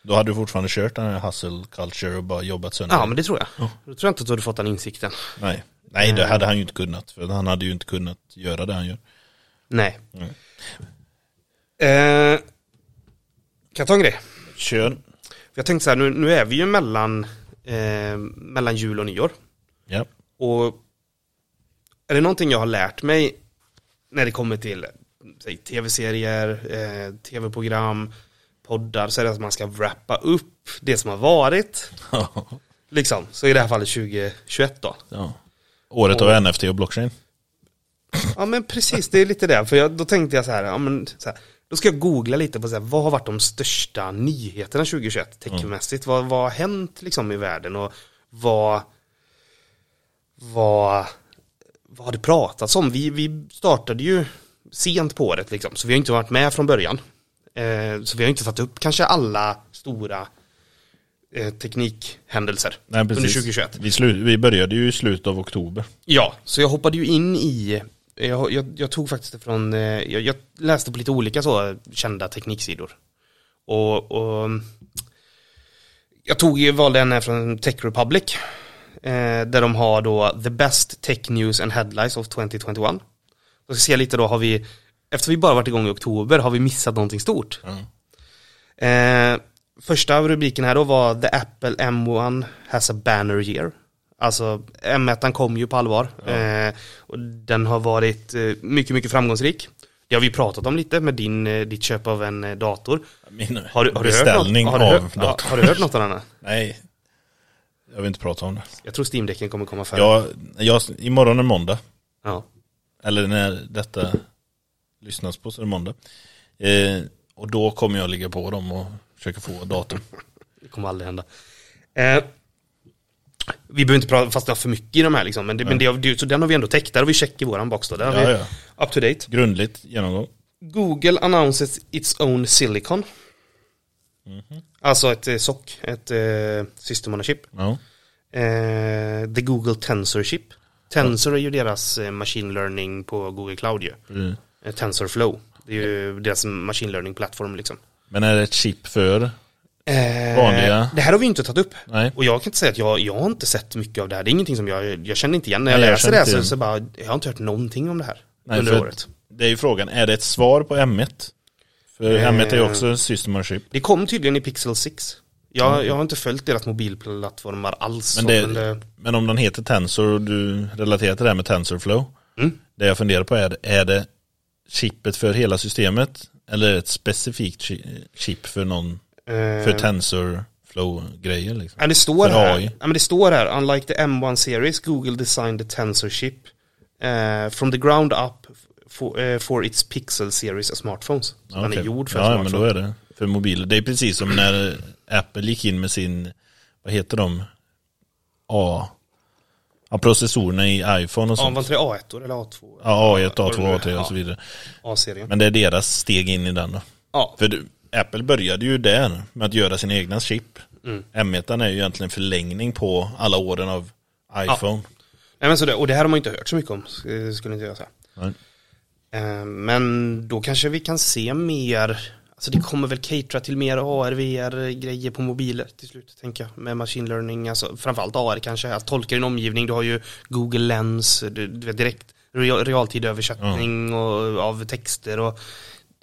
Då hade du fortfarande kört den här hustle culture och bara jobbat sönder. Ja men det tror jag. Då tror jag inte att du hade fått den insikten. Nej. Nej, det hade han ju inte kunnat. För han hade ju inte kunnat göra det han gör. Nej. Nej. Eh, kan jag ta en grej? Kör. Jag tänkte så här, nu, nu är vi ju mellan, eh, mellan jul och nyår. Ja. Och är det någonting jag har lärt mig när det kommer till säg, tv-serier, eh, tv-program, poddar så är det att man ska wrappa upp det som har varit. Liksom, så i det här fallet 2021 då. ja. Året av NFT och blockchain. Ja men precis, det är lite det. För jag, då tänkte jag så här, ja, men, så här då ska jag googla lite på så här, vad har varit de största nyheterna 2021 techmässigt? Vad, vad har hänt liksom i världen och vad, vad, vad har det pratats om? Vi, vi startade ju sent på året liksom, så vi har inte varit med från början. Eh, så vi har inte tagit upp kanske alla stora eh, teknikhändelser Nej, under precis. 2021. Vi, slu- vi började ju i slutet av oktober. Ja, så jag hoppade ju in i, jag, jag, jag tog faktiskt det från, eh, jag, jag läste på lite olika så kända tekniksidor. Och, och jag tog, ju- valde en här från Tech Republic. Eh, där de har då The Best Tech News and Headlines of 2021. Då ska se lite då, har vi, efter vi bara varit igång i oktober, har vi missat någonting stort? Eh, första rubriken här då var The Apple M1 has a banner year. Alltså M1 kom ju på allvar. Eh, och den har varit eh, mycket, mycket framgångsrik. Det har vi pratat om lite med din, eh, ditt köp av en eh, dator. Min Har har du hört något? Har du av hört, ja, datorn. har du hört något av denna? Nej, jag vill inte prata om det. Jag tror Steam-däcken kommer komma före. Jag, jag, imorgon är måndag. Ja. Eller när detta lyssnas på så är det måndag. Eh, och då kommer jag ligga på dem och försöka få datorn. Det kommer aldrig hända. Eh, vi behöver inte prata, fastna för mycket i de här liksom, men, det, men det, det, så den har vi ändå täckt, där har vi check i våran box då. Där har Ja, vi ja. up to date. Grundligt genomgång. Google announces its own silicon. Alltså ett eh, SOC, ett eh, System on a Chip. Ja. Eh, the Google Tensor Chip. Tensor är ju deras eh, machine learning på Google Cloud ju. Mm. Eh, TensorFlow. Det är ju deras machine learning plattform liksom. Men är det ett chip för? Vanliga. Det här har vi inte tagit upp. Nej. Och jag kan inte säga att jag, jag har inte sett mycket av det här. Det är ingenting som jag, jag känner inte igen. När jag Nej, jag läser känner det här så, så bara, jag har inte hört någonting om det här. Nej, under året. Det är ju frågan, är det ett svar på M1? För Eh. M1 är ju också System on Chip. Det kom tydligen i Pixel 6. Jag, jag har inte följt deras mobilplattformar alls. Men, så, det, men det, men om den heter Tensor och du relaterar till det här med TensorFlow. Mm. Det jag funderar på är, är det chippet för hela systemet? Eller ett specifikt chi- chip för någon, eh, för TensorFlow-grejer liksom? Ja, det står För här. AI. Ja, men det står här. Unlike the M1 series, Google designed the Tensor chip eh, from the ground up for, eh, for its Pixel series of smartphones. Så Den är gjord för Ja, men smartphone. då är det för mobiler. Det är precis som när Apple gick in med sin, vad heter de? A, ja, processorerna i iPhone och Ja, sånt. var inte det A1 eller A2? Ja, A1, Vad det nu A2, är. A3 och Ja, så vidare. A-serien. Men det är deras steg in i den då. Ja, För Apple började ju där med att göra sina egna chip. Mm. M1 är ju egentligen förlängning på alla åren av iPhone. Nej, men så det, och det här har man inte hört så mycket om, sk- skulle inte jag säga. Nej. Eh, Men då kanske vi kan se mer, alltså det kommer väl catera till mer AR, VR-grejer på mobiler till slut, tänker jag, med machine learning, alltså framförallt AR kanske, att tolka din omgivning, du har ju Google Lens, du, du vet direkt real, realtidöversättning och, av texter och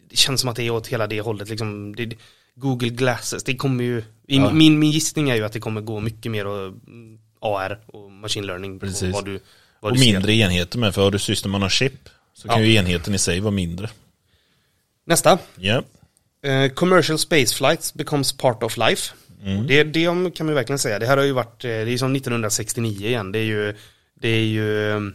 det känns som att det är åt hela det hållet liksom, det, Google Glasses, det kommer ju, Ja. min, min gissning är ju att det kommer gå mycket mer och, mm, AR och machine learning på Precis. vad du, vad Och du ser. mindre enheter med, för har du system on a chip så kan Ja. ju enheten i sig vara mindre. Nästa. Ja, Eh, commercial space flights becomes part of life. Mm. Det, det kan man verkligen säga. Det här har ju varit, eh, det är ju som 1969 igen. Det är ju, det är ju um,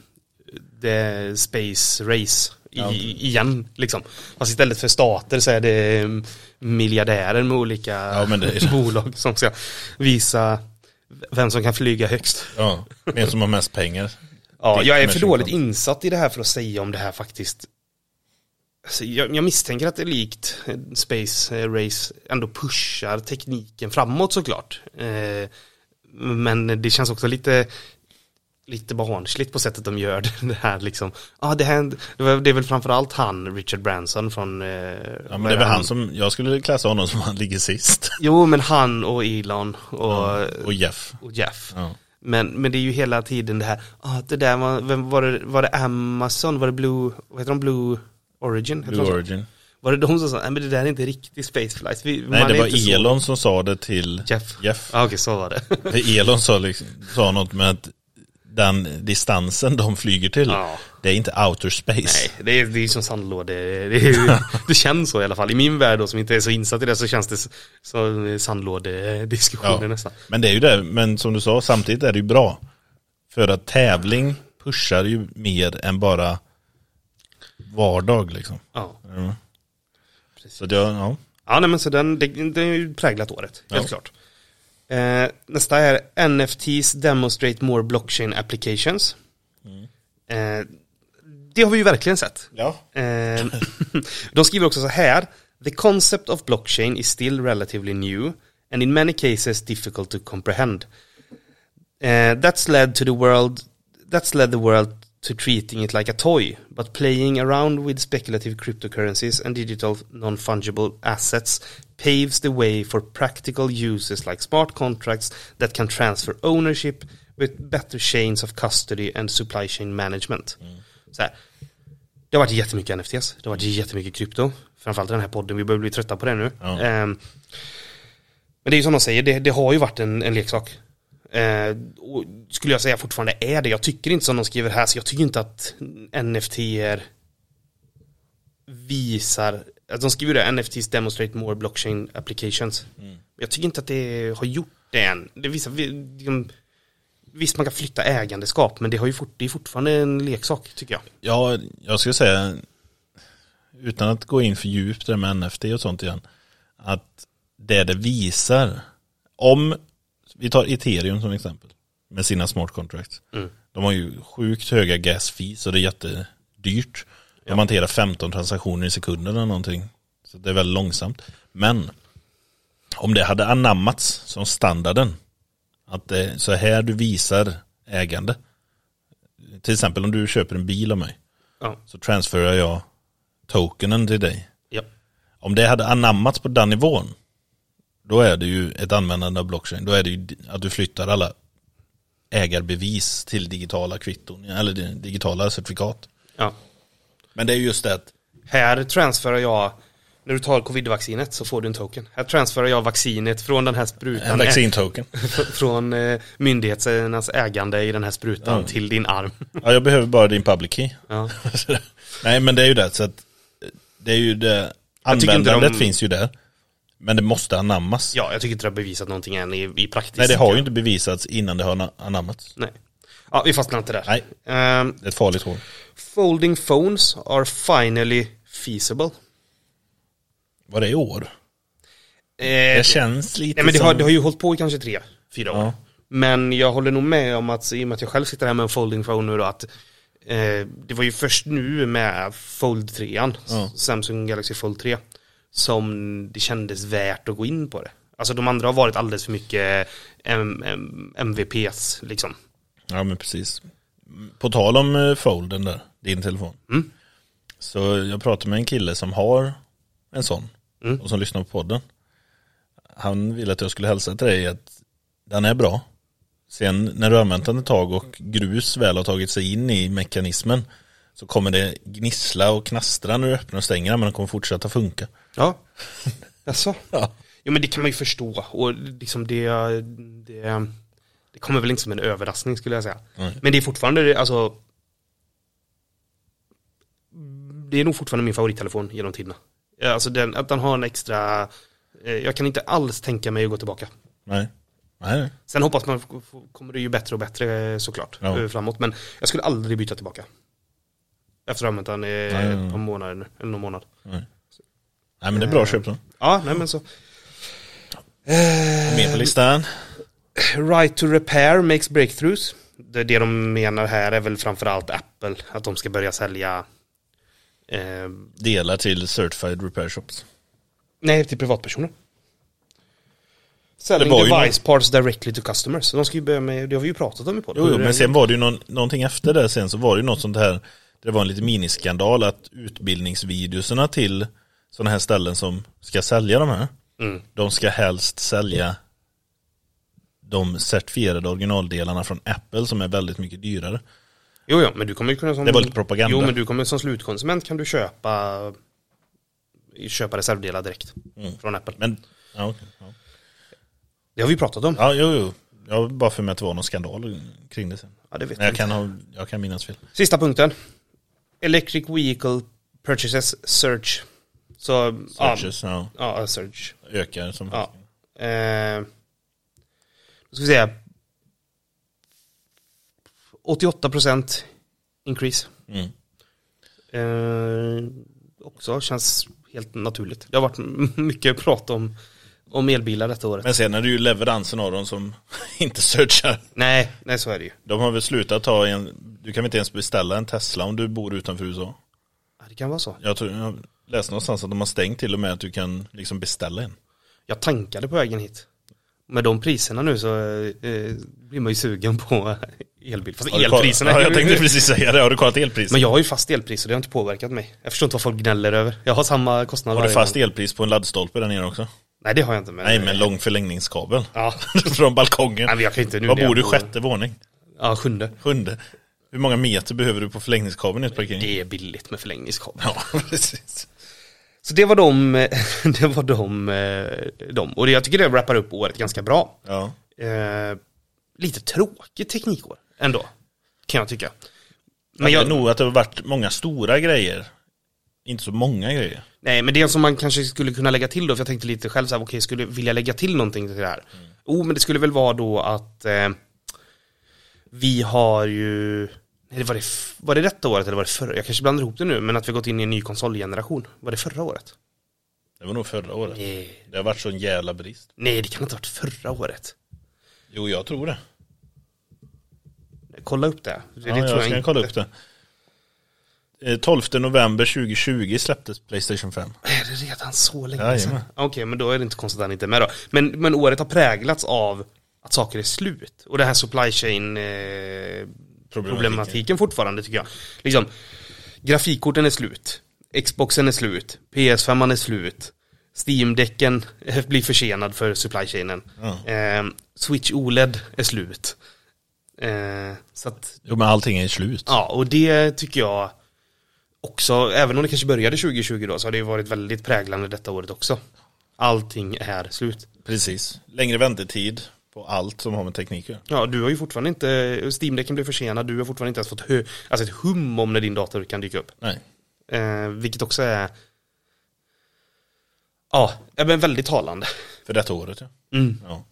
the space race i, Ja. igen liksom. Fast istället för stater så är det um, miljardärer med olika Ja, det är- bolag som ska visa vem som kan flyga högst. ja. vem som har mest pengar. Ja, jag är för dåligt insatt i det här för att säga om det här faktiskt alltså, jag, jag misstänker att det är likt eh, Space eh, Race ändå pushar tekniken framåt såklart. Eh, men det känns också lite lite barnsligt på sättet de gör det här liksom. Ja, det, här, det, var, det är väl framförallt han, Richard Branson från... Eh, Ja, men det är väl han som, jag skulle klassa honom som han ligger sist. Jo, men han och Elon och, Och Jeff. och Jeff. Ja. Men, men det är ju hela tiden det här, ah, det där var, vem, var, det, var det Amazon, var det Blue, vad heter de, Blue Origin? Blue? Origin. Var det de som sa, nej men det där är inte riktigt spaceflight. Nej, det var inte så- Elon som sa det till Jeff. Jeff. Ja, okej, så var det. Elon sa, liksom, sa något med att den distansen de flyger till, Ja. det är inte outer space. Nej, det är, det är som sandlåde. Det, är, det känns så i alla fall. I min värld då, som inte är så insatt i det så känns det som sandlådediskussioner Ja. nästan. Men det är ju det, men som du sa, samtidigt är det ju bra. För att tävling pushar ju mer än bara vardag liksom. Ja. Mm. Så jag, ja. Ja, nej, men så den, det, det är ju präglat året, helt Ja. klart. Eh, nästa är NFTs demonstrate more blockchain applications. Eh, det har vi ju verkligen sett. Ja. Eh, de skriver också så här. The concept of blockchain is still relatively new and in many cases difficult to comprehend. Uh, that's led to the world that's led the world to treating it like a toy, but playing around with speculative cryptocurrencies and digital non-fungible assets paves the way for practical uses like smart contracts that can transfer ownership with better chains of custody and supply chain management. Så här. Det har varit jättemycket NFTs, det har varit jättemycket krypto. Framförallt i den här podden, vi börjar bli trötta på det nu. Ja. Ehm, men det är ju som de säger, det, det har ju varit en, en leksak. Och skulle jag säga fortfarande är det. Jag tycker inte som de skriver här, så jag tycker inte att NFT är visar, att de skriver det, NFTs demonstrate more blockchain applications. Men Jag tycker inte att det har gjort det än. Det visar, vi- liksom, visst man kan flytta ägandeskap, men det, har ju fort, det är fortfarande en leksak tycker jag. Ja, jag skulle säga, utan att gå in för djupt där med NFT och sånt igen, att det det visar, om, vi tar ethereum som exempel, med sina smart contracts. Mm. De har ju sjukt höga gas fees och det är jättedyrt. De hanterar 15 transaktioner i sekunden eller någonting. Så det är väldigt långsamt. Men Om det hade anammats som standarden. Att det är så här du visar ägande. Till exempel om du köper en bil av mig. Ja. Så transferar jag tokenen till dig. ja. Om det hade anammats på den nivån. Då är det ju ett användande av blockchain. Då är det ju att du flyttar alla ägarbevis till digitala kvitton. Eller digitala certifikat. ja. Men det är just det att Här transferar jag, när du tar covid-vaccinet så får du en token. Här transferar jag vaccinet från den här sprutan. en vaccintoken. från eh, myndigheternas ägande i den här sprutan Ja. till din arm. Ja, jag behöver bara din public key. Ja. Nej, men det är ju det. Så att det är ju det. Användandet de- finns ju där. Men det måste anammas. ja, jag tycker inte det har bevisat någonting än i, i praktiskt. Nej, det har ju inte bevisats innan det har ana- anammats. Nej. Ja, vi fastnar inte där. Nej. Ehm, Det är ett farligt hål. folding phones are finally feasible. Var det i år? Eh, Det känns lite nej, men det som... har, det har ju hållit på i kanske tre, fyra år. Ja. Men jag håller nog med om att, i och med att jag själv sitter här med en folding phone nu då, att eh, det var ju först nu med Fold 3, Ja. Samsung Galaxy Fold 3, som det kändes värt att gå in på det. Alltså de andra har varit alldeles för mycket M- M- MVPs liksom. Ja, men precis. På tal om eh, folden där, din telefon. Mm. Så jag pratade med en kille som har en sån. Mm. Och som lyssnar på podden. Han ville att jag skulle hälsa till dig att den är bra. Sen när du använt den ett tag och grus väl har tagit sig in i mekanismen så kommer det gnissla och knastra när du öppnar och stänger den men den kommer fortsätta funka. Ja. Jaså? Ja. Jo men det kan man ju förstå och liksom det, det, det kommer väl inte som en överraskning skulle jag säga. Nej. Men det är fortfarande, alltså Det är nog fortfarande min favorittelefon genom tiderna. Alltså den, att den har en extra eh, Jag kan inte alls tänka mig att gå tillbaka. Nej. Nej. Sen hoppas man kommer det ju bättre och bättre eh, såklart Ja. eh, framåt. Men jag skulle aldrig byta tillbaka. Efter att ha använt den i ett par månader nu, eller någon månad. Nej. Nej men det är bra köp då. Ja, nej men så. Med på listan. Right to repair makes breakthroughs. Det, det de menar här är väl framförallt Apple. Att de ska börja sälja eh, Delar till Certified Repair Shops. Nej, till privatpersoner. Selling device parts directly to customers. Så de ska ju börja med, det har vi ju pratat om i podden. Jo, jo men sen var det ju någon, någonting efter det sen så var det ju något sånt här Det var en lite miniskandal att utbildningsvideorna till sådana här ställen som ska sälja de här Mm. De ska helst sälja de certifierade originaldelarna från Apple som är väldigt mycket dyrare. Jo, jo, men du kommer ju kunna som... Det var lite propaganda. Jo, men du kommer som slutkonsument kan du köpa köpa reservdelar direkt Mm. från Apple. Men, ja, okej, ja. Det har vi pratat om. ja jo, jo. Jag bara för mig att det var någon skandal kring det sen. Ja, det vet Men jag jag kan, ha, jag kan minnas fel. Sista punkten. Electric Vehicle Purchases Surge. Så, Searches, ja, ja, ja, surge. ökar som Ja. Eh, ska vi säga 88% increase. Mm. Eh, också känns helt naturligt. Det har varit mycket prat om, om elbilar detta året. Men sen är det ju leveransen av dem som inte searchar. nej, nej så är det ju. De har väl slutat ta en, du kan väl inte ens beställa en Tesla om du bor utanför USA. Ja, Det kan vara så. Jag, tror, jag läste någonstans att de har stängt till och med att du kan liksom beställa en. Jag tankade på vägen hit. Med de priserna nu så eh, blir man ju sugen på elbil. Fast Har elpriserna Ja, jag tänkte precis säga det, har du kollat elpris? Men jag har ju fast elpris och det har inte påverkat mig. Jag förstår inte vad folk gnäller över. Jag har samma kostnad har du fast elpris på en laddstolpe där nere också? Nej det har jag inte. Men, Nej men lång förlängningskabel. Ja. Från balkongen. Nej men jag kan inte nu. Var bor du? Sjätte våning? Ja, sjunde. Sjunde? Hur många meter behöver du på förlängningskabeln i ett parkering? Det är billigt med förlängningskabel. Ja, precis. Så det var de, det var de, eh, de. Och jag tycker det wrappar upp året ganska bra. Ja. Eh, lite tråkigt teknikår ändå. Kan jag tycka. Men jag... jag, nog att det har varit många stora grejer. Inte så många grejer. nej men det som man kanske skulle kunna lägga till då, för jag tänkte lite själv så här, okej, skulle vilja lägga till någonting till det här? Mm. Oh, men det skulle väl vara då att eh, vi har ju, nej, var, det, var det detta året eller var det förra? Jag kanske blandar ihop det nu, men att vi gått in i en ny konsolgeneration. Var det förra året? Det var nog förra året. Nej, Det har varit sån jävla brist. nej det kan inte ha varit förra året. Jo, jag tror det. Kolla upp det. det, Ja, det jag tror ska inte. kolla upp det. Eh, 12 november 2020 släpptes Playstation 5. Är det redan så länge Jajamän. sedan? Okej, men då är det inte konstigt att han inte är med då. Men, men året har präglats av att saker är slut. Och det här supply chain eh, problematiken fortfarande tycker jag. Liksom, grafikkorten är slut. Xboxen är slut. PS5 är slut. Steam-däcken blir försenad för supply chainen. Ja. Eh, Switch OLED är slut. Eh, så att, Jo men allting är slut. ja, och det tycker jag också, även om det kanske började 2020 då, så har det ju varit väldigt präglande detta året också. Allting är slut. Precis. Längre väntetid på allt som har med teknik att göra. Ja, du har ju fortfarande inte, Steam-däcken blev försenad, du har fortfarande inte ens fått hö, alltså ett hum om när din dator kan dyka upp. Nej. Eh, vilket också är, ja, ja, men väldigt talande. För detta året ja. Mm. ja.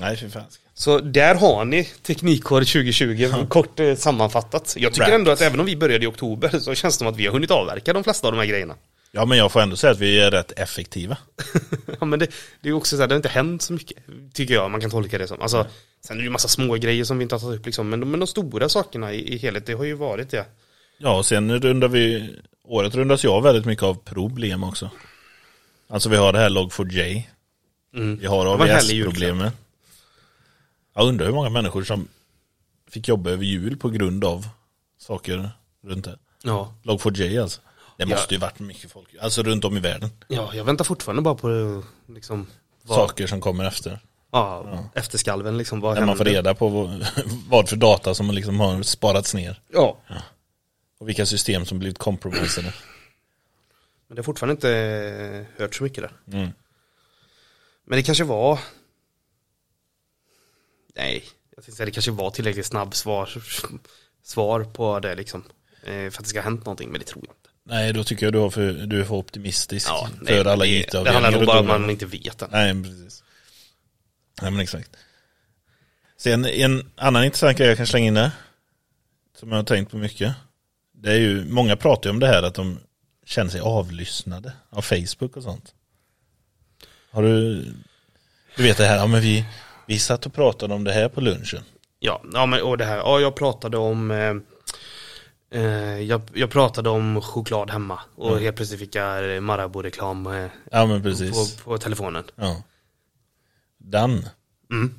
Nej fy fan. Så där har ni Teknikår 2020, kort eh, sammanfattat. Jag tycker Wrapped. ändå att även om vi började i oktober så känns det som att vi har hunnit avverka de flesta av de här grejerna. Ja men jag får ändå säga att vi är rätt effektiva. ja men det, det är också så här, det har inte hänt så mycket, tycker jag, man kan tolka det som. Alltså, sen är det ju massa små grejer som vi inte har tagit upp liksom, men, de- men de stora sakerna i, i helhet, det har ju varit det. Ja och sen rundar vi, året rundas ju av väldigt mycket av problem också. Alltså vi har det här Log4j. Mm. Vi har AVS-problemen. Jag undrar hur många människor som fick jobba över jul på grund av saker runt det. Ja. Log4j alltså. Det Ja. måste ju varit mycket folk, alltså runt om i världen. ja, jag väntar fortfarande bara på liksom, vad, Saker som kommer efter. ja, efterskalven liksom, vad När man får reda på vad, vad för data som liksom har sparats ner. Ja, Och vilka system som blivit compromisade. men det har fortfarande inte eh, hört så mycket där. Mm. Men det kanske var Nej, jag tänkte säga det kanske var tillräckligt snabb svar Svar på det liksom eh, För att det ska ha hänt någonting, men det tror jag Nej, då tycker jag du, har för, du är för optimistisk Ja, för nej, alla det, IT-avdelningar. det handlar nog bara om världen. man inte vet det Nej, precis. Nej, men exakt. Sen en annan intressant grej jag kan slänga in där. Som jag har tänkt på mycket. Det är ju, många pratar ju om det här att de känner sig avlyssnade av Facebook och sånt. Har du, du vet det här, ja men vi, vi satt och pratade om det här på lunchen. Ja, ja men och det här, ja jag pratade om eh, jag, jag pratade om choklad hemma och helt plötsligt fick jag Marabou-reklam eh, Ja på, på telefonen Ja. Den. mm.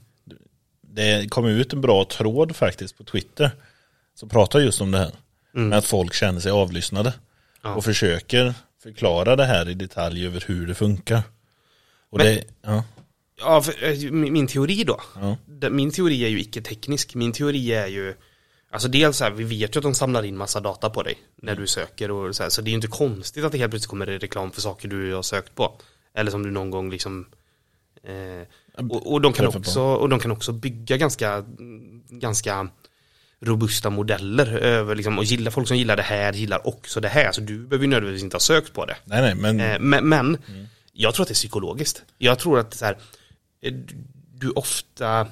Det kom ut en bra tråd faktiskt på Twitter. Som pratar just om det här. Med att folk känner sig avlyssnade. Ja. Och försöker förklara det här i detalj över hur det funkar. Och Men- det, ja, Ja, för, eh, min, teori då. Min teori är ju icke-teknisk. Min teori är ju, alltså dels så här, vi vet ju att de samlar in massa data på dig när du söker och så här, så det är ju inte konstigt att det helt plötsligt kommer reklam för saker du har sökt på. Eller som du någon gång liksom eh, och, och, de kan också, och de kan också bygga ganska, ganska robusta modeller över liksom, och gillar folk som gillar det här gillar också det här. Så du behöver ju nödvändigtvis inte ha sökt på det. nej nej men Eh, Men, men jag tror att det är psykologiskt. Jag tror att så här, eh, du- du ofta,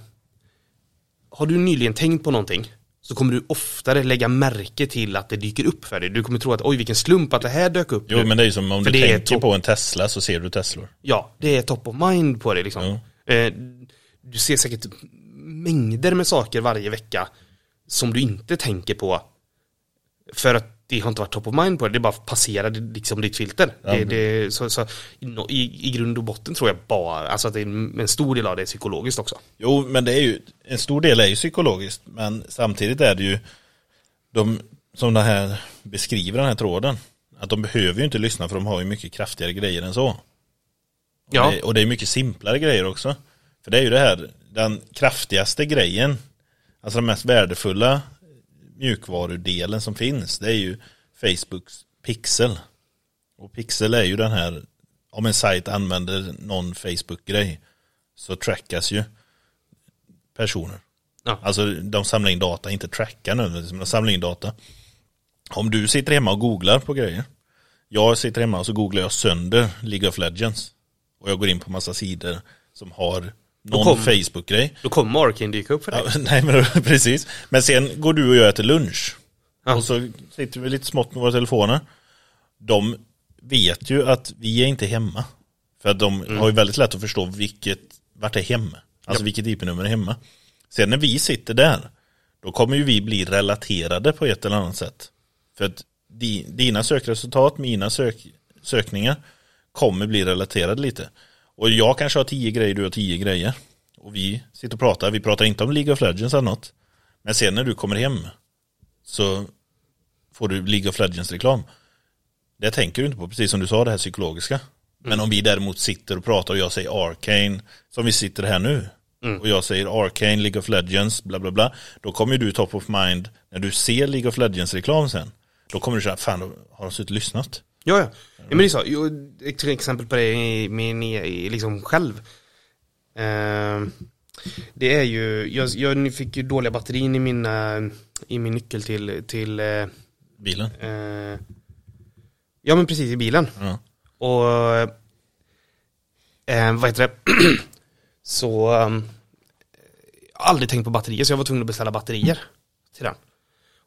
har du nyligen tänkt på någonting så kommer du oftare lägga märke till att det dyker upp för dig. Du kommer tro att oj vilken slump att det här dök upp Jo nu. men det är ju som om För du tänker på en Tesla så ser du Teslor. Ja, det är top of mind på dig liksom. Eh, Du ser säkert mängder med saker varje vecka som du inte tänker på för att det har inte varit top of mind på dig, det bara passerade liksom ditt filter. Det, det, så, så, i, I grund och botten tror jag bara, alltså att det är en, en stor del av det är psykologiskt också. Jo men det är ju, en stor del är ju psykologiskt men samtidigt är det ju de som den här beskriver den här tråden. Att de behöver ju inte lyssna för de har ju mycket kraftigare grejer än så. Och, Ja. det, och det är mycket simplare grejer också. För det är ju det här, den kraftigaste grejen, alltså den mest värdefulla mjukvarudelen som finns, det är ju Facebooks pixel. Och pixel är ju den här, om en sajt använder någon Facebook-grej så trackas ju personer. Ja. Alltså de samlar in data, inte trackar nödvändigtvis, men de samlar in data. Om du sitter hemma och googlar på grejer. Jag sitter hemma och så googlar jag sönder League of Legends. Och jag går in på massa sidor som har någon kom- Facebook-grej. Då kommer Arkin dyka upp för dig. Ja, nej men precis. Men sen går du och jag äter lunch. Ja. Och så sitter vi lite smått med våra telefoner. De vet ju att vi är inte hemma. För att de Mm. har ju väldigt lätt att förstå vilket, vart är hemma. Alltså vilket IP-nummer är hemma. Sen när vi sitter där, då kommer ju vi bli relaterade på ett eller annat sätt. För att di, dina sökresultat, mina sök, sökningar kommer bli relaterade lite. Och jag kanske har tio grejer, du har tio grejer. Och vi sitter och pratar, vi pratar inte om League of Legends eller något. Men sen när du kommer hem så får du League of Legends-reklam. Det tänker du inte på, precis som du sa det här psykologiska. Men om vi däremot sitter och pratar och jag säger Arcane, som vi sitter här nu. Och jag säger Arcane, League of Legends, bla bla bla. Då kommer du top of mind när du ser League of Legends-reklam sen. Då kommer du säga, fan, har de suttit och lyssnat? Ja, ja. ja men det är så. Jo, Ett exempel på det i min, liksom själv. Eh, det är ju, jag, jag fick ju dåliga batterin i min, eh, i min nyckel till, till eh, Bilen? eh, ja men precis i bilen. Ja. Och eh, vad heter det? så um, jag aldrig tänkt på batterier så jag var tvungen att beställa batterier till den.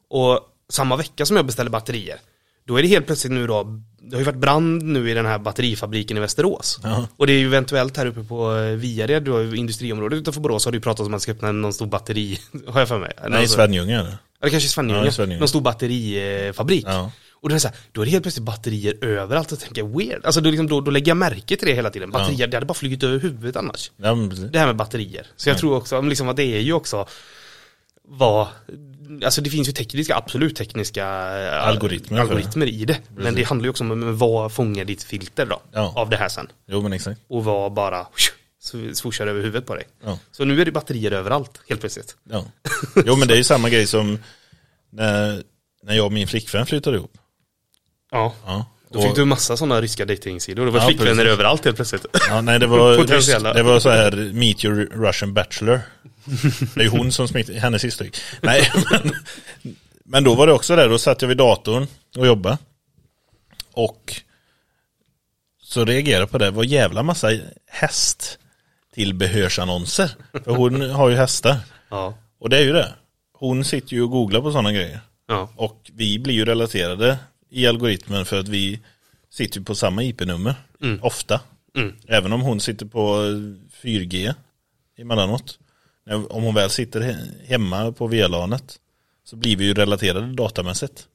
Och samma vecka som jag beställde batterier, då är det helt plötsligt nu då, det har ju varit brand nu i den här batterifabriken i Västerås. Ja. Och det är ju eventuellt här uppe på eh, Viared, du har ju industriområdet utanför Borås har ju pratat om att man ska öppna någon stor batteri, har jag för mig. Nej, Alltså- Svenljunga eller? Ja, det kanske är Svenljunga. Ja, Svenljunga. Någon stor batterifabrik. Ja. Och då är, så här, då är det helt plötsligt batterier överallt och tänker jag, weird. Alltså då, liksom, då, då lägger jag märke till det hela tiden. Batterier, det hade bara flugit över huvudet annars. Ja. Det här med batterier. Så jag tror också, liksom, att det är ju också vad, alltså det finns ju tekniska, absolut tekniska eh, Algoritmer algoritmer i det. Men det handlar ju också om vad fångar ditt filter då, Ja. av det här sen. Jo, men exakt. Och vad bara swooshar över huvudet på dig. Ja. Så nu är det batterier överallt, helt plötsligt. Ja. Jo, men det är ju samma grej som när, när jag och min flickvän flyttade ihop. Ja. Ja. Då fick du massa sådana ryska datingsidor. Det var Ja, flickvänner precis. överallt helt plötsligt. Ja, nej, det var, det var så här Meet your Russian Bachelor. Det är ju hon som smittade, hennes historik. Nej, men, men då var det också där, då satt jag vid datorn och jobbade. Och så reagerade jag på det, det var jävla massa häst tillbehörsannonser. För hon har ju hästar. Ja. Och det är ju det. Hon sitter ju och googlar på sådana grejer. Ja. Och vi blir ju relaterade i algoritmen för att vi sitter ju på samma IP-nummer. Ofta. Mm. Även om hon sitter på 4G emellanåt. Om hon väl sitter he- hemma på VLANet så blir vi ju relaterade datamässigt.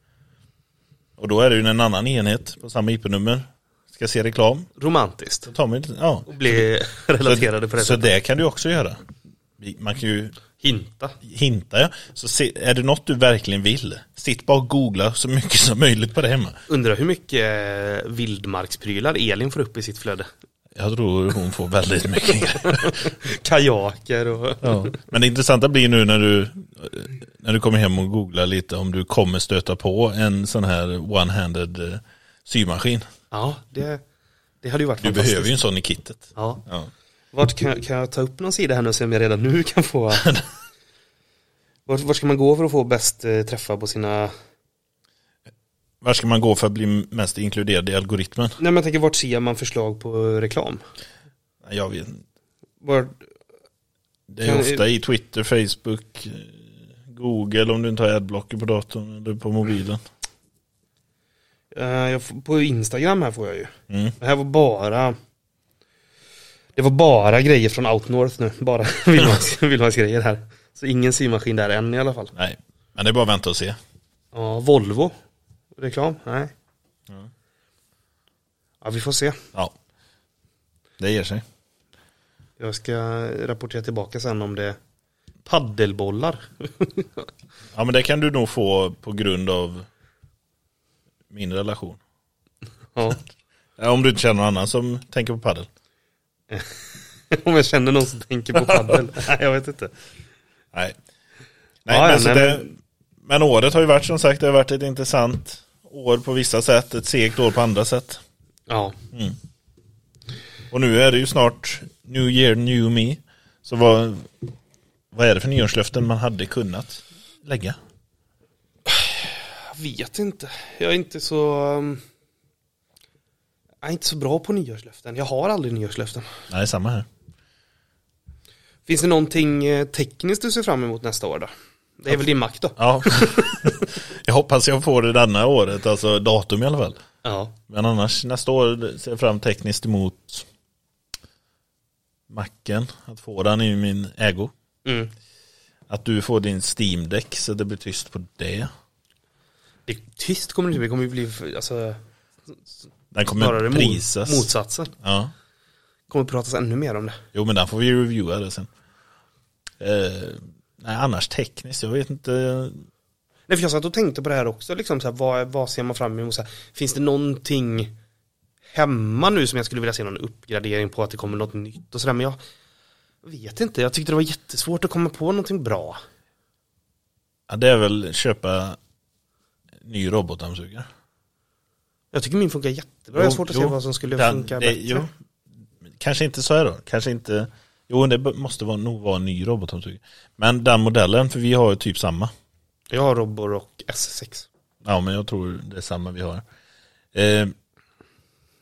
Och då är det ju en annan enhet på samma IP-nummer. Ska se reklam. Romantiskt. Tar man ja. Och bli relaterade på det Så sättet. det kan du också göra. Man kan ju Hinta. hinta ja. Så se, är det något du verkligen vill, sitt bara och googla så mycket som möjligt på det hemma. Undrar hur mycket eh, vildmarksprylar Elin får upp i sitt flöde. Jag tror hon får väldigt mycket. Kajaker och... ja. Men det intressanta blir nu när du, när du kommer hem och googlar lite om du kommer stöta på en sån här one-handed eh, symaskin. Ja, det, det hade ju varit Du behöver ju en sån i kittet. Ja. Ja. Vart kan, jag- kan jag ta upp någon sida här nu och se om jag redan nu kan få... vart, vart ska man gå för att få bäst eh, träffar på sina... Var ska man gå för att bli mest inkluderad i algoritmen? Nej men jag tänker vart ser man förslag på reklam? Jag vet inte. Var, Det är Kan- ofta i Twitter, Facebook, eh, Google om du inte har adblocker på datorn eller på mobilen. eh, får- på Instagram här får jag ju. Mm. Det här var bara... Det var bara grejer från Outnorth nu. Bara Vildmarks- vildmarksgrejer här. Så ingen symaskin där än i alla fall. Nej, men det är bara att vänta och se. Ja, Volvo. Reklam? Nej. Ja. Ja, vi får se. Ja. Det ger sig. Jag ska rapportera tillbaka sen om det paddelbollar. Ja men det kan du nog få på grund av min relation. ja. Ja, om du inte känner någon annan som tänker på paddel. Om jag känner någon som tänker på paddel. Nej, jag vet inte. Nej. Nej, Ja, ja, men, så nej, det, men året har ju varit som sagt, det har varit ett intressant år på vissa sätt, ett segt år på andra sätt. Ja. Och nu är det ju snart New Year, New Me. Så vad, vad är det för nyårslöften man hade kunnat lägga? Jag vet inte. Jag är inte så... um, Jag är inte så bra på nyårslöften. Jag har aldrig nyårslöften. Nej, samma här. Finns det någonting eh, tekniskt du ser fram emot nästa år då? Det är väl din Mac då? Ja. jag hoppas jag får det denna året, alltså datum i alla fall. Ja. Men annars nästa år ser jag fram tekniskt emot Macken, att få den i min ägo. Mm. Att du får din Steam Deck så det blir tyst på det. Det tyst kommer det inte bli, det kommer ju bli, alltså, Den kommer prisas. mot, motsatsen. Ja. kommer pratas ännu mer om det. Jo men den får vi reviewa det sen. Eh, nej annars tekniskt, jag vet inte. Nej, för jag satt och tänkte på det här också, liksom, så här, vad, vad ser man fram emot? Så här, finns det någonting hemma nu som jag skulle vilja se någon uppgradering på, att det kommer något nytt och sådär, men jag vet inte, jag tyckte det var jättesvårt att komma på någonting bra. Ja, det är väl köpa ny robotdammsugare. Jag tycker min funkar jättebra, jag har Jo, svårt att jo. se vad som skulle Den- funka det- bättre. jo. Kanske inte så här då, kanske inte. Jo det måste vara, nog vara en ny robotdammsugare. Men den modellen, för vi har ju typ samma. Jag har Robor och S6. Ja men jag tror det är samma vi har. Eh,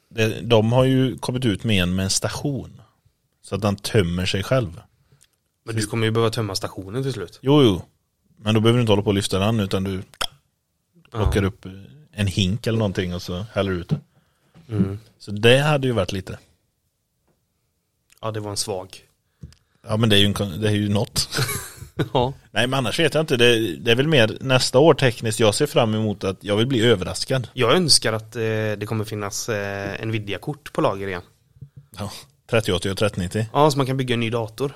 det, de har ju kommit ut med en med en station. Så att den tömmer sig själv. Men du kommer ju behöva tömma stationen till slut. Jo jo. Men då behöver du inte hålla på och lyfta den utan du plockar Ja. upp eh, en hink eller någonting och så häller ut det. Mm. Så det hade ju varit lite. Ja, det var en svag. Ja men det är ju, en, det är ju något. Ja. Nej men annars vet jag inte. Det, det är väl mer nästa år tekniskt. Jag ser fram emot att jag vill bli överraskad. Jag önskar att eh, det kommer finnas eh, Nvidia-kort på lager igen. Ja. 3080 och 3090. Ja, så man kan bygga en ny dator.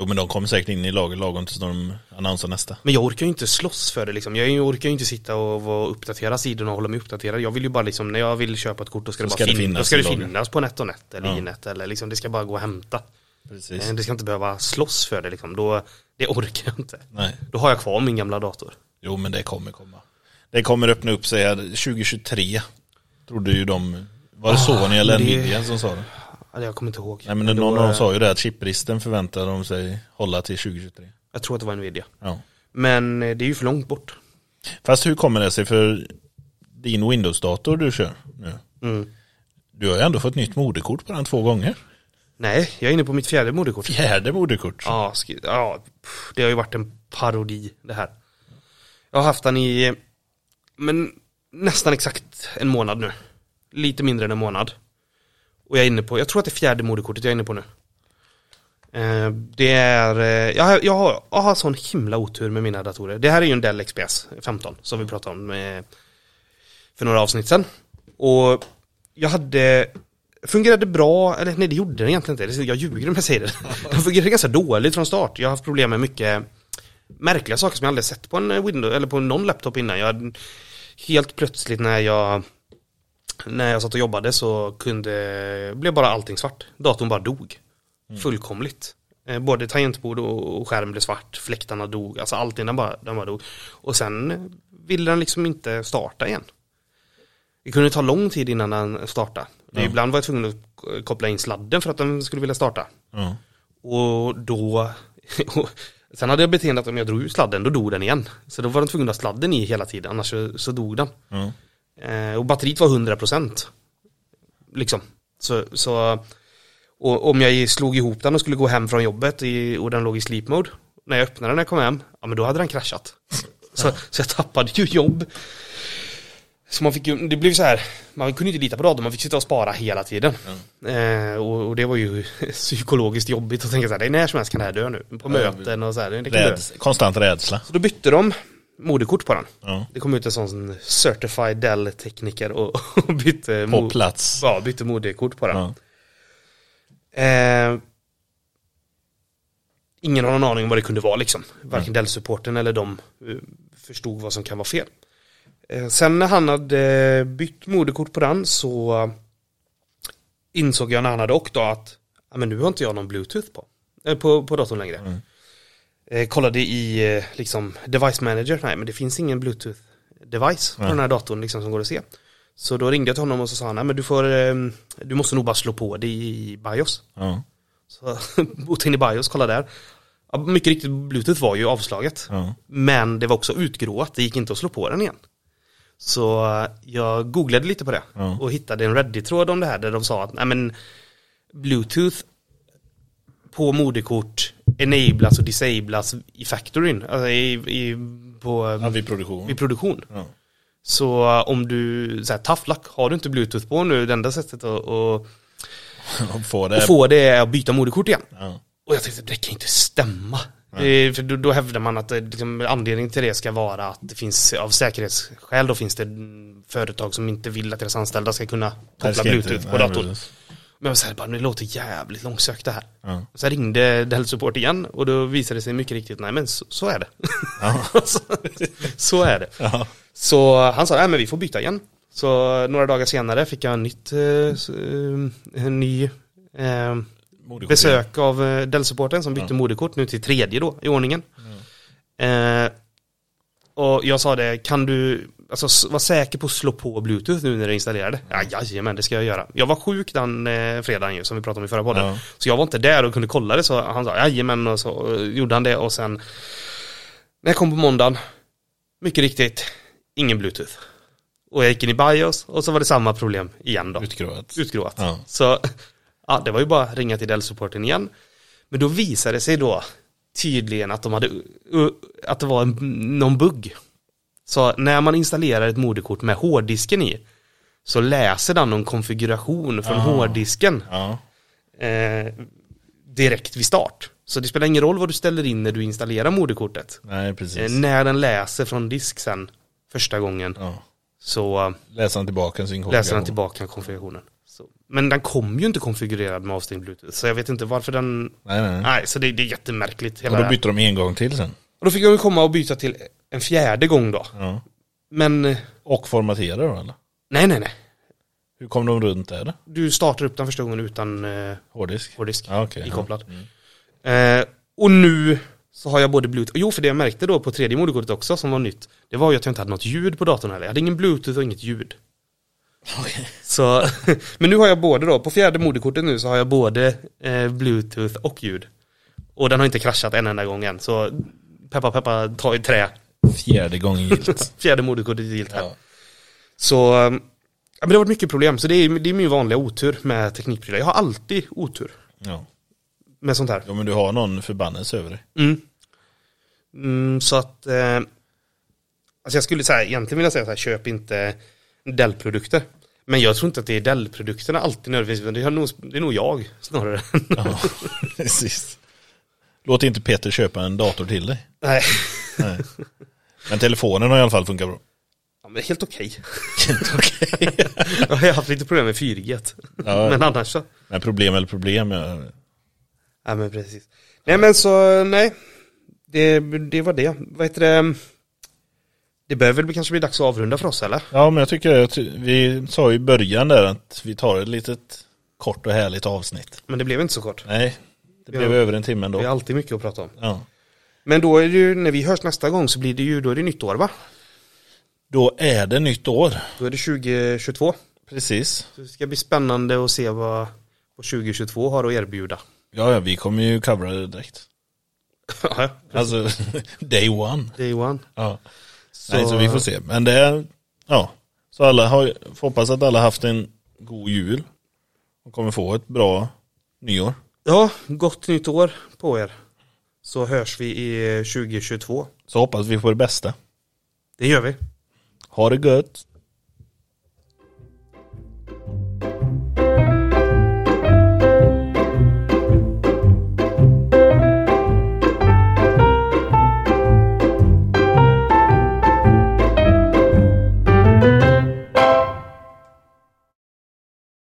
Jo men de kommer säkert in i lager lagom tills de annonserar nästa. Men jag orkar ju inte slåss för det liksom. Jag orkar ju inte sitta och uppdatera sidorna och hålla mig uppdaterad. Jag vill ju bara liksom, när jag vill köpa ett kort då ska det Så bara ska det finnas, då ska det finnas på NetOnNet eller Ja. Inet eller liksom, det ska bara gå att hämta. Precis. Eh, Det ska inte behöva slåss för det liksom. Då, det orkar jag inte. Nej. Då har jag kvar min gamla dator. Jo men det kommer komma. Det kommer öppna upp sig här 2023. Trodde ju de. Var det Sony eller men det- Nvidia som sa det? Ja, Jag kommer inte ihåg. Nej men då, någon av dem sa ju det att chipbristen förväntar de sig hålla till 2023. Jag tror att det var Nvidia. Ja. Men eh, det är ju för långt bort. Fast hur kommer det sig för din Windows-dator du kör nu? Mm. Du har ju ändå fått nytt moderkort på den två gånger. Nej, jag är inne på mitt fjärde moderkort. Fjärde moderkort. Ja, ja, det har ju varit en parodi det här. Jag har haft den i, men nästan exakt en månad nu. Lite mindre än en månad. Och jag är inne på, jag tror att det är fjärde moderkortet jag är inne på nu. Eh, Det är, eh, jag har, jag har, jag har sån himla otur med mina datorer. Det här är ju en Dell XPS 15 som vi pratade om eh, för några avsnitt sedan. Och jag hade Fungerade bra, eller nej det gjorde den egentligen inte, jag ljuger om jag säger det. Den fungerade ganska dåligt från start. Jag har haft problem med mycket märkliga saker som jag aldrig sett på en Windows, eller på någon laptop innan. Jag, helt plötsligt när jag när jag satt och jobbade så kunde, blev bara allting svart. Datorn bara dog. Fullkomligt. Eh, Både tangentbord och och skärm blev svart, fläktarna dog, alltså allting den bara, den bara dog. Och sen ville den liksom inte starta igen. Det kunde ta lång tid innan den startade. Ja. Ibland var jag tvungen att koppla in sladden för att den skulle vilja starta. Ja. Och då, sen hade jag beteendet att om jag drog ut sladden, då dog den igen. Så då var den tvungen att ha sladden i hela tiden, annars så, så dog den. Ja. Eh, och batteriet var 100% Liksom. Så, så och om jag slog ihop den och skulle gå hem från jobbet i, och den låg i sleep mode. När jag öppnade den när jag kom hem, ja men då hade den kraschat. Så, så jag tappade ju jobb. Så man fick ju, det blev så här, man kunde inte lita på datorn, man fick sitta och spara hela tiden. Eh, och, och det var ju psykologiskt jobbigt att tänka så här, det är när som helst kan det här dö nu. På möten och så här, det. Räds, konstant rädsla. Så då bytte de moderkort på den. Ja. Det kom ut en sån certified Dell-tekniker och, och bytte, På plats. ja, bytte moderkort på den. Eh, ingen har någon aning om vad det kunde vara liksom. Varken Dell-supporten eller de eh, förstod vad som kan vara fel. Eh, sen när han hade bytt moderkort på den så eh, insåg jag när han hade åkt då att men nu har inte jag någon bluetooth på, eh, på, på datorn längre. Mm. Eh, kollade i eh, liksom device manager, nej men det finns ingen bluetooth device på Nej. den här datorn liksom som går att se. Så då ringde jag till honom och så sa han, nej men du får, eh, du måste nog bara slå på det i BIOS. Ja. Så botade in i BIOS, kolla där. Ja, mycket riktigt, bluetooth var ju avslaget. Men det var också utgråat, det gick inte att slå på den igen. Så eh, jag googlade lite på det Ja. och hittade en Reddit-tråd om det här där de sa att nej men Bluetooth på moderkort enablas och disablas i factoryn, alltså i, i, på, ja, vid produktion. vid produktion. Ja. Så eh, om du, så här, tough luck, har du inte bluetooth på nu, det enda sättet att, att, Och få det. att få det är att byta moderkort igen. Ja. Och jag tänkte, det kan inte stämma. Eh, För då, då hävdar man att det, liksom, anledningen till det ska vara att det finns av säkerhetsskäl då finns det företag som inte vill att deras anställda ska kunna koppla bluetooth på datorn. Men jag säger bara, det låter jävligt långsökt det här. Ja. Så ringde Dell Support igen och då visade det sig mycket riktigt, nej men så, så är det. Ja. så, så är det. Ja. Så han sa, nej men vi får byta igen. Så några dagar senare fick jag en nytt, eh, eh, en ny eh, Moderkort. besök av eh, Dell-supporten som bytte Ja. moderkort nu till tredje då i ordningen. Eh, och jag sa det, kan du alltså, vara säker på att slå på bluetooth nu när du installerar det? Ja, jajamän, det ska jag göra. Jag var sjuk den eh, fredagen ju, som vi pratade om i förra podden. Ja. Så jag var inte där och kunde kolla det, så han sa jajamän och så eh, gjorde han det och sen när jag kom på måndagen, mycket riktigt, ingen bluetooth. Och jag gick in i BIOS och så var det samma problem igen då Utgrovat. utgrovat. Ja. Så ja, det var ju bara att ringa till Dell-supporten igen. Men då visade det sig då tydligen att de hade, att det var en, någon bugg. Så när man installerar ett moderkort med hårddisken i så läser den någon konfiguration från Ah. hårddisken Ja. eh, direkt vid start. Så det spelar ingen roll vad du ställer in när du installerar moderkortet. Nej, Eh, precis. när den läser från disk sen första gången Ja. så Läser han tillbaka sin läser den tillbaka konfigurationen. Men den kom ju inte konfigurerad med avstängd bluetooth. Så jag vet inte varför den... Nej, nej. nej. Så det, det är jättemärkligt. Hela Och då bytte de en gång till sen. och då fick jag ju komma och byta till en fjärde gång då. Ja. Men Och formatera då eller? nej, nej, nej. Hur kom de runt det? Du startar upp den första gången utan eh, Hårddisk? hårddisk Ja, okej. ikopplad. Ja. Mm. Eh, och nu så har jag både bluetooth, jo för det jag märkte då på tredje moderkortet också som var nytt. Det var ju att jag inte hade något ljud på datorn heller. Jag hade ingen bluetooth och inget ljud. Så, men nu har jag både då, på fjärde moderkortet nu så har jag både eh, bluetooth och ljud. Och den har inte kraschat en enda gång än. Så peppa peppa, ta i trä. Fjärde gången gilt. Fjärde moderkortet är gilt här. ja. Så, eh, ja, men det har varit mycket problem. Så det är, det är min vanliga otur med teknikprylar. Jag har alltid otur ja. med sånt här. Ja men du har någon förbannelse över dig. Mm. Mm, så att, eh, alltså jag skulle säga, egentligen vilja säga så här, köp inte Dell-produkter. Men jag tror inte att det är Dell-produkterna alltid nödvändigtvis, det är nog, det är nog jag snarare. Ja, precis. Låt inte Peter köpa en dator till dig. Nej, Nej. Men telefonen har i alla fall funkat bra. ja, men helt okej. Okej. Jag har haft lite problem med 4G. Ja. Men annars så. Men problem eller problem. Ja. Ja men precis. Nej men så, nej. Det, det var det. Vad heter det? Det börjar väl kanske bli dags att avrunda för oss eller? ja men jag tycker att vi sa i början där att vi tar ett litet kort och härligt avsnitt. Men det blev inte så kort. Nej, det Ja. blev över en timme Vi ändå. har alltid mycket att prata om. Ja. Men då är det ju, när vi hörs nästa gång så blir det ju, då är det nytt år va? Då är det nytt år. Då är det 2022. Precis. Så det ska bli spännande att se vad, vad 2022 har att erbjuda. Ja, ja, vi kommer ju covera det direkt. Alltså, day one. Day one. Ja. Nej, så vi får se. Men det är, ja. Så alla har, får hoppas att alla haft en god jul. Och kommer få ett bra nyår. Ja, gott nytt år på er. Så hörs vi i 2022. Så hoppas vi på det bästa. Det gör vi. Ha det gött.